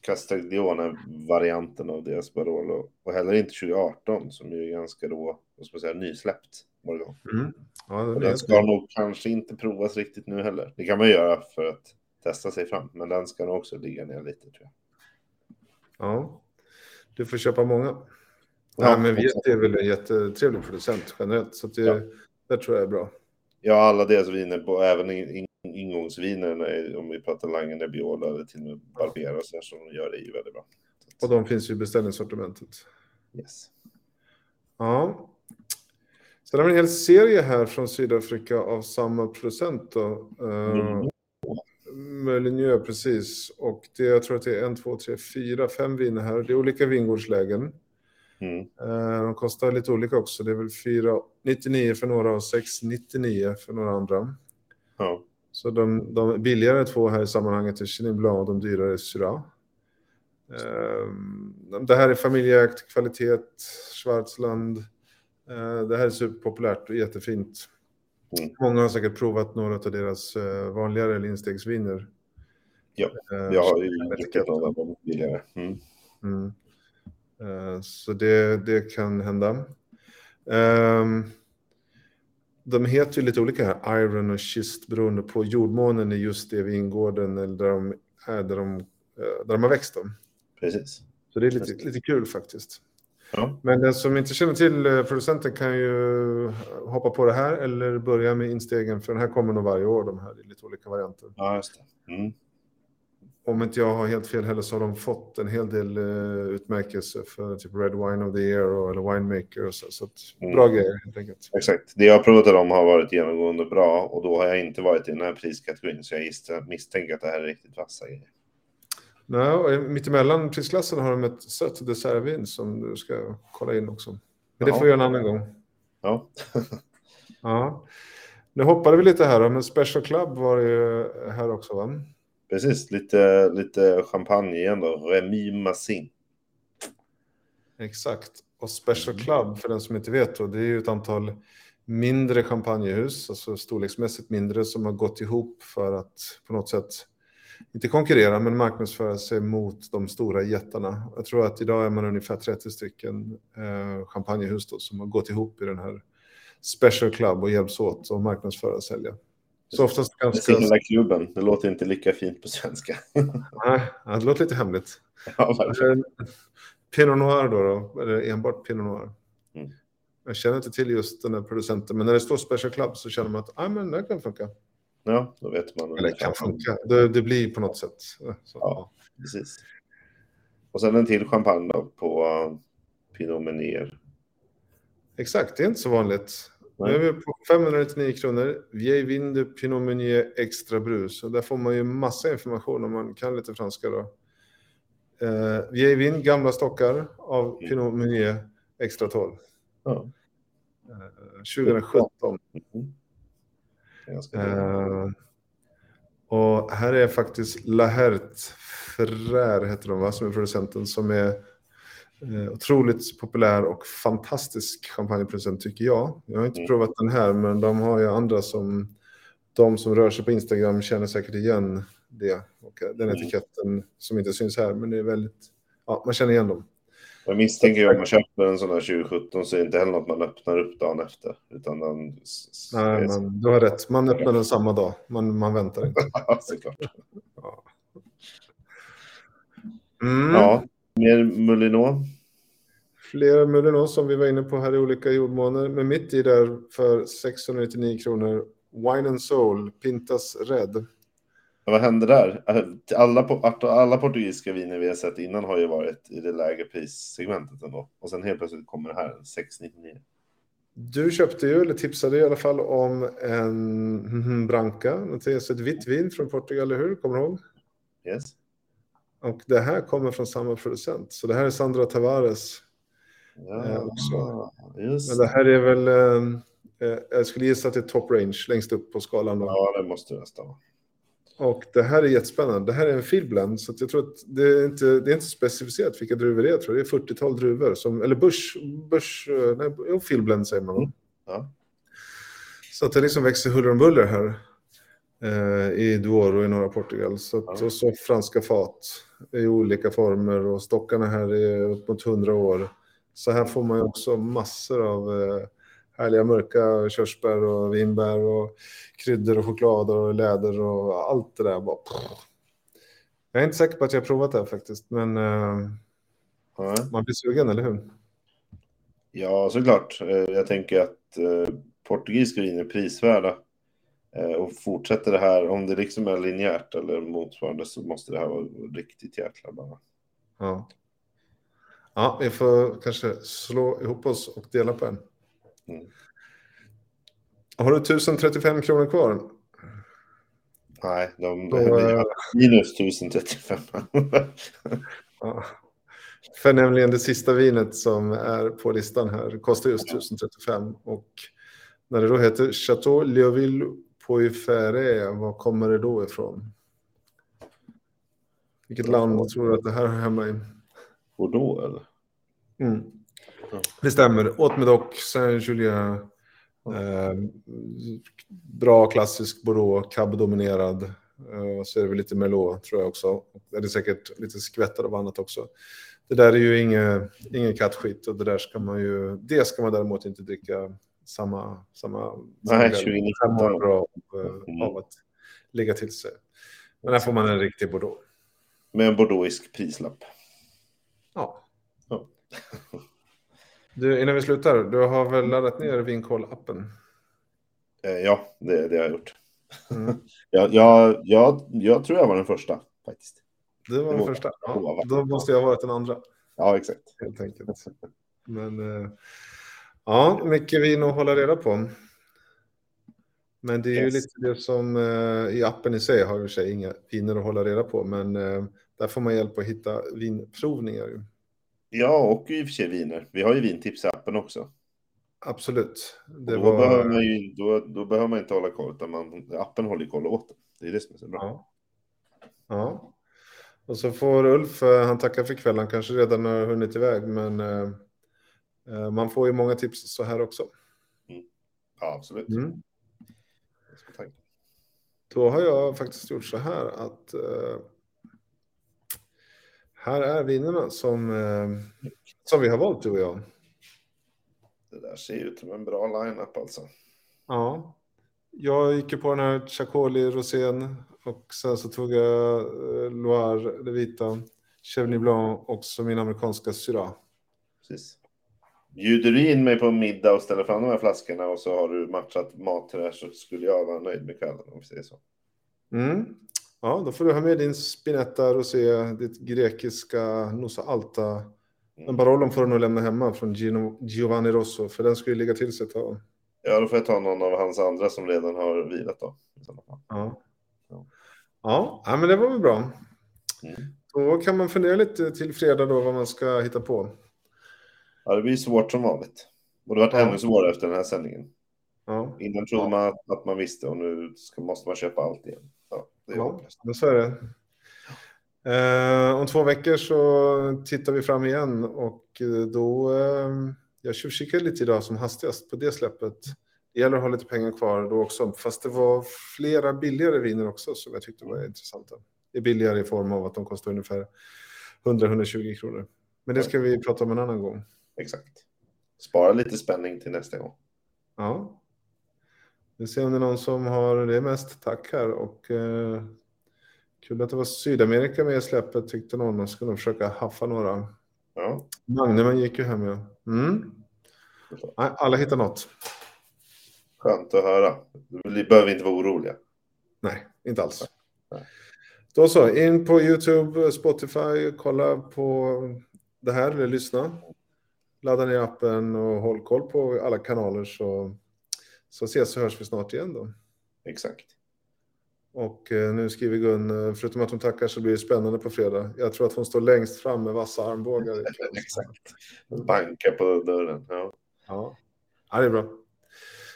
Castiglione-varianten av deras Barolo. Och heller inte 2018 som ju är ganska då, vad ska man säga, nysläppt. Morgon. Ja, den ska nog kanske inte provas riktigt nu heller. Det kan man göra för att testa sig fram. Men den ska nog också ligga ner lite tror jag. Ja. Du får köpa många. Ja, Ja, men. Vietti är väl en jättetrevlig producent generellt, så det, Ja. det tror jag är bra. Ja, alla deras viner, även in, in, ingångsviner, eh, om vi pratar Lange, Nebbiolo eller till och med Barbera, så här, som de gör det ju väldigt bra. Och de finns ju i beställningssortimentet. Yes. Ja. Sen har vi en hel serie här från Sydafrika av samma producent. Då. Uh, Mölinieu, precis. Och det, jag tror att det är en, två, tre, fyra, fem viner här. Det är olika vingårdslägen. Mm. Eh, de kostar lite olika också. Det är väl 4,99 för några och 6,99 för några andra. Ja. Så de, de billigare två här i sammanhanget är Chenin Blanc och de dyrare är Syrah. Eh, det här är familjeägt, kvalitet, Schwarzland. Eh, det här är superpopulärt och jättefint. Mm. Många har säkert provat några av deras eh, vanligare eller instegsviner. Ja, Eh, Jag har ju druckit några av dem billigare. Mm. Mm. Eh, Så det, det kan hända. Ehm, de heter ju lite olika här, Iron och Schist, beroende på jordmånen i just det vingården eller där de, är, där de, där de har växt dem. Precis. Så det är lite, lite kul faktiskt. Ja. Men den som inte känner till eh, producenten kan ju hoppa på det här eller börja med instegen, för den här kommer nog varje år, de här i lite olika varianter. Ja, just det. Mm. Om inte jag har helt fel heller så har de fått en hel del uh, utmärkelser för typ Red Wine of the Year och, eller Winemaker och så. Så Mm. bra grejer helt enkelt. Exakt. Det jag har provat av dem har varit genomgående bra och då har jag inte varit i den här priskategorin så jag misstänker att det här är riktigt vassa grejer. Nej, och mittemellan prisklassen har de ett sött dessertvin som du ska kolla in också. Men det Jaha. får vi göra en annan gång. Ja, Ja. Nu hoppade vi lite här men Special Club var det ju här också va? precis. Lite, lite champagne igen då. Remy Massin. Exakt. Och Special Club, för den som inte vet, då, det är ju ett antal mindre champagnehus, alltså storleksmässigt mindre, som har gått ihop för att på något sätt inte konkurrera, men marknadsföra sig mot de stora jättarna. Jag tror att idag är man ungefär 30 stycken eh, champagnehus då, som har gått ihop i den här Special Club och hjälps åt att marknadsföra och sälja. Så oftast ganska... Singelklubben. Det låter inte lika fint på svenska. Nej, det låter lite hemligt. ja, verkligen. Pinot Noir då, då eller enbart Pinot Noir. Mm. Jag känner inte till just den här producenten, men när det står Special Club så känner man att ah, men det kan funka. Ja, då vet man. Eller kan funka, det, det blir på något sätt. Så, Ja. Precis. Och sen en till champagne då på uh, Pinot Meunier. Exakt, det är inte så vanligt. Nu Nej. är vi på 599 kronor. Vieille Vin de Pinot Meunier Extra Brus. Och där får man ju massa information om man kan lite franska då. Eh, Vieille Vin, gamla stockar av Mm. Pinot Meunier Extra 12. Ja. Eh, 2017. Mm. Eh, och här är faktiskt Lahert Ferrer, heter de va, som är producenten, som är eh, otroligt populär och fantastisk champagneproducent tycker jag. Jag har inte Mm. provat den här, men de har ju andra som de som rör sig på Instagram känner säkert igen det. Och eh, den Mm. etiketten som inte syns här, men det är väldigt, ja, man känner igen dem. Jag misstänker ju om man köper en sån här 2017 så är det inte heller något man öppnar upp dagen efter. Utan den... Nej, men du har rätt, man öppnar den samma dag, man, man väntar inte. Ja, såklart. Mm. Ja, mer Mulinot. Flera Mulinot som vi var inne på här i olika jordmåner. Men mitt i där för 699 kronor. Wine and Soul, Pintas Red. Vad hände där? Alla, alla portugisiska viner vi har sett innan har ju varit i det lägre prissegmentet ändå. Och sen helt plötsligt kommer det här, 699. Du köpte ju, eller tipsade i alla fall om en mhm, Branca. Alltså ett vitt vin från Portugal, eller hur? Kommer du ihåg? Yes. Och det här kommer från samma producent. Så det här är Sandra Tavares. Ja, Eh, också. just Men det här är väl, eh, eh, jag skulle gissa att det är top range, längst upp på skalan. Då. Ja, det måste det nästan vara. Och det här är jättespännande. Det här är en fieldblend, så att jag tror att det är inte, det är inte specificerat vilka druvor det är. Jag tror det är 40-tal druvor, som, eller bush, bush eh, nej, jo, fieldblend säger man. Mm. Ja. Så att det liksom växer huller om buller här eh, i Douro i norra Portugal. Så, att, Ja. och så franska fat i olika former och stockarna här är upp mot 100 år. Så här får man ju också massor av eh, härliga mörka körsbär och vinbär och kryddor och choklad och läder och allt det där. Bara, jag är inte säker på att jag har provat det här faktiskt, men eh, Ja. man blir sugen, eller hur? Ja, såklart. Eh, Jag tänker att eh, portugisiska viner är prisvärda. Och fortsätter det här, om det liksom är linjärt eller motsvarande så måste det här vara riktigt jäkla bra. Ja. Ja, vi får kanske slå ihop oss och dela på en. Mm. Har du 1035 kronor kvar? Nej, de, Då, vi eh, minus 1035. ja. För nämligen det sista vinet som är på listan här kostar just 1035 och när det då heter Chateau Leoville Poifere, var kommer det då ifrån? Vilket land tror du att det här hör hemma i? Bordeaux eller? Mm. Det stämmer. Åt med dock Saint-Julien. Eh, bra klassisk Bordeaux, cab-dominerad. Eh, så är det väl lite Merlot tror jag också. Det är säkert lite skvättar av annat också. Det där är ju ingen, ingen kattskit och det där ska man ju, det ska man däremot inte dricka samma... samma Nej, samma- 2019. fem år bra av, av att ligga till sig. Men här får man en riktig Bordeaux. Med en bordeauxisk prislapp. Ja. Ja. Du, innan vi slutar, du har väl laddat ner Vinkoll-appen? Eh, ja, det, det har jag gjort. Mm. Jag, jag, jag, jag tror jag var den första faktiskt. Det var den första. Ja, då måste jag ha varit den andra, Ja, exakt. helt enkelt. Men eh, ja, mycket vin att hålla reda på. Men det är ju Yes. lite det som eh, i appen i sig har i sig inga viner att hålla reda på, men där får man hjälp att hitta vinprovningar. Ja, och i och för sig viner. Vi har ju vintips i appen också. Absolut. Det då, behöver var... man ju, då, då behöver man inte hålla koll, utan man, appen håller koll åt det. Det är det som är så bra. Ja. ja. Och så får Ulf, eh, han tackar för kvällen, kanske redan har hunnit iväg, men eh, eh, man får ju många tips så här också. Ja, absolut. Mm. Då har jag faktiskt gjort så här att eh, här är vinerna som, eh, som vi har valt du och jag. Det där ser ut som en bra line-up alltså. Ja. Jag gick ju på den här Chacoli rosén och sen så tog jag eh, Loire, det vita, Chevrigny Blanc och så min amerikanska Syrah. Precis. Bjuder du in mig på middag och ställer fram de här flaskorna och så har du matchat mat till det här så skulle jag vara nöjd med kvällen om vi säger så. Mm. Ja, då får du ha med din Spinetta Rosé, ditt grekiska Nosa Alta. Men Mm. Barollon får du nog lämna hemma från Gino, Giovanni Rosso, för den skulle ligga till sig ett tag. Ja, då får jag ta någon av hans andra som redan har vilat då. Ja. Ja. Ja, men det var väl bra. Mm. Då kan man fundera lite till fredag då vad man ska hitta på. Ja, det blir svårt som vanligt. Och det har varit Ja. ännu svårare efter den här sändningen. Ja, Innan trodde man att, att man visste och nu ska, måste man köpa allt igen. Ja, det men så är det. Eh, om två veckor så tittar vi fram igen och eh, då... Eh, jag tjuvkikade lite idag som hastigast på det släppet. Det gäller att ha lite pengar kvar då också. Fast det var flera billigare viner också som jag tyckte var intressanta. Det är billigare i form av att de kostar ungefär 100-120 kronor. Men det ska vi prata om en annan gång. Exakt. Spara lite spänning till nästa gång. Ja. Vi ser om det är någon som har det mest tack här och eh, kul att det var Sydamerika med i släppet tyckte någon. Man skulle nog försöka haffa några. Ja, Magnumen gick ju hem ja. Mm. Nej, alla hittar något. skönt att höra. Vi behöver inte vara oroliga. Nej, inte alls. Nej. Då så, in på YouTube, Spotify, kolla på det här eller lyssna. Ladda ner appen och håll koll på alla kanaler så, så ses och hörs vi snart igen då. Exakt. Och eh, nu skriver Gun, eh, förutom att hon tackar så blir det spännande på fredag. Jag tror att hon står längst fram med vassa armbågar. Exakt. Banka på dörren. Ja, Ja. ja, det är bra.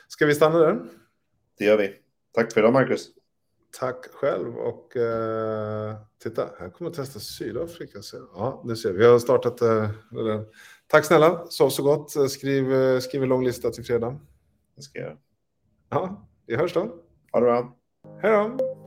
Ska vi stanna där? det gör vi. Tack för idag, Marcus. Tack själv och eh, titta, här kommer att testa Sydafrika. Så, ja, nu ser vi. Vi har startat eh. Tack snälla, sov så gott. Skriv, eh, skriv en lång lista till fredag. Det ska jag göra. Ja, vi hörs då. Ha det bra. Hej då!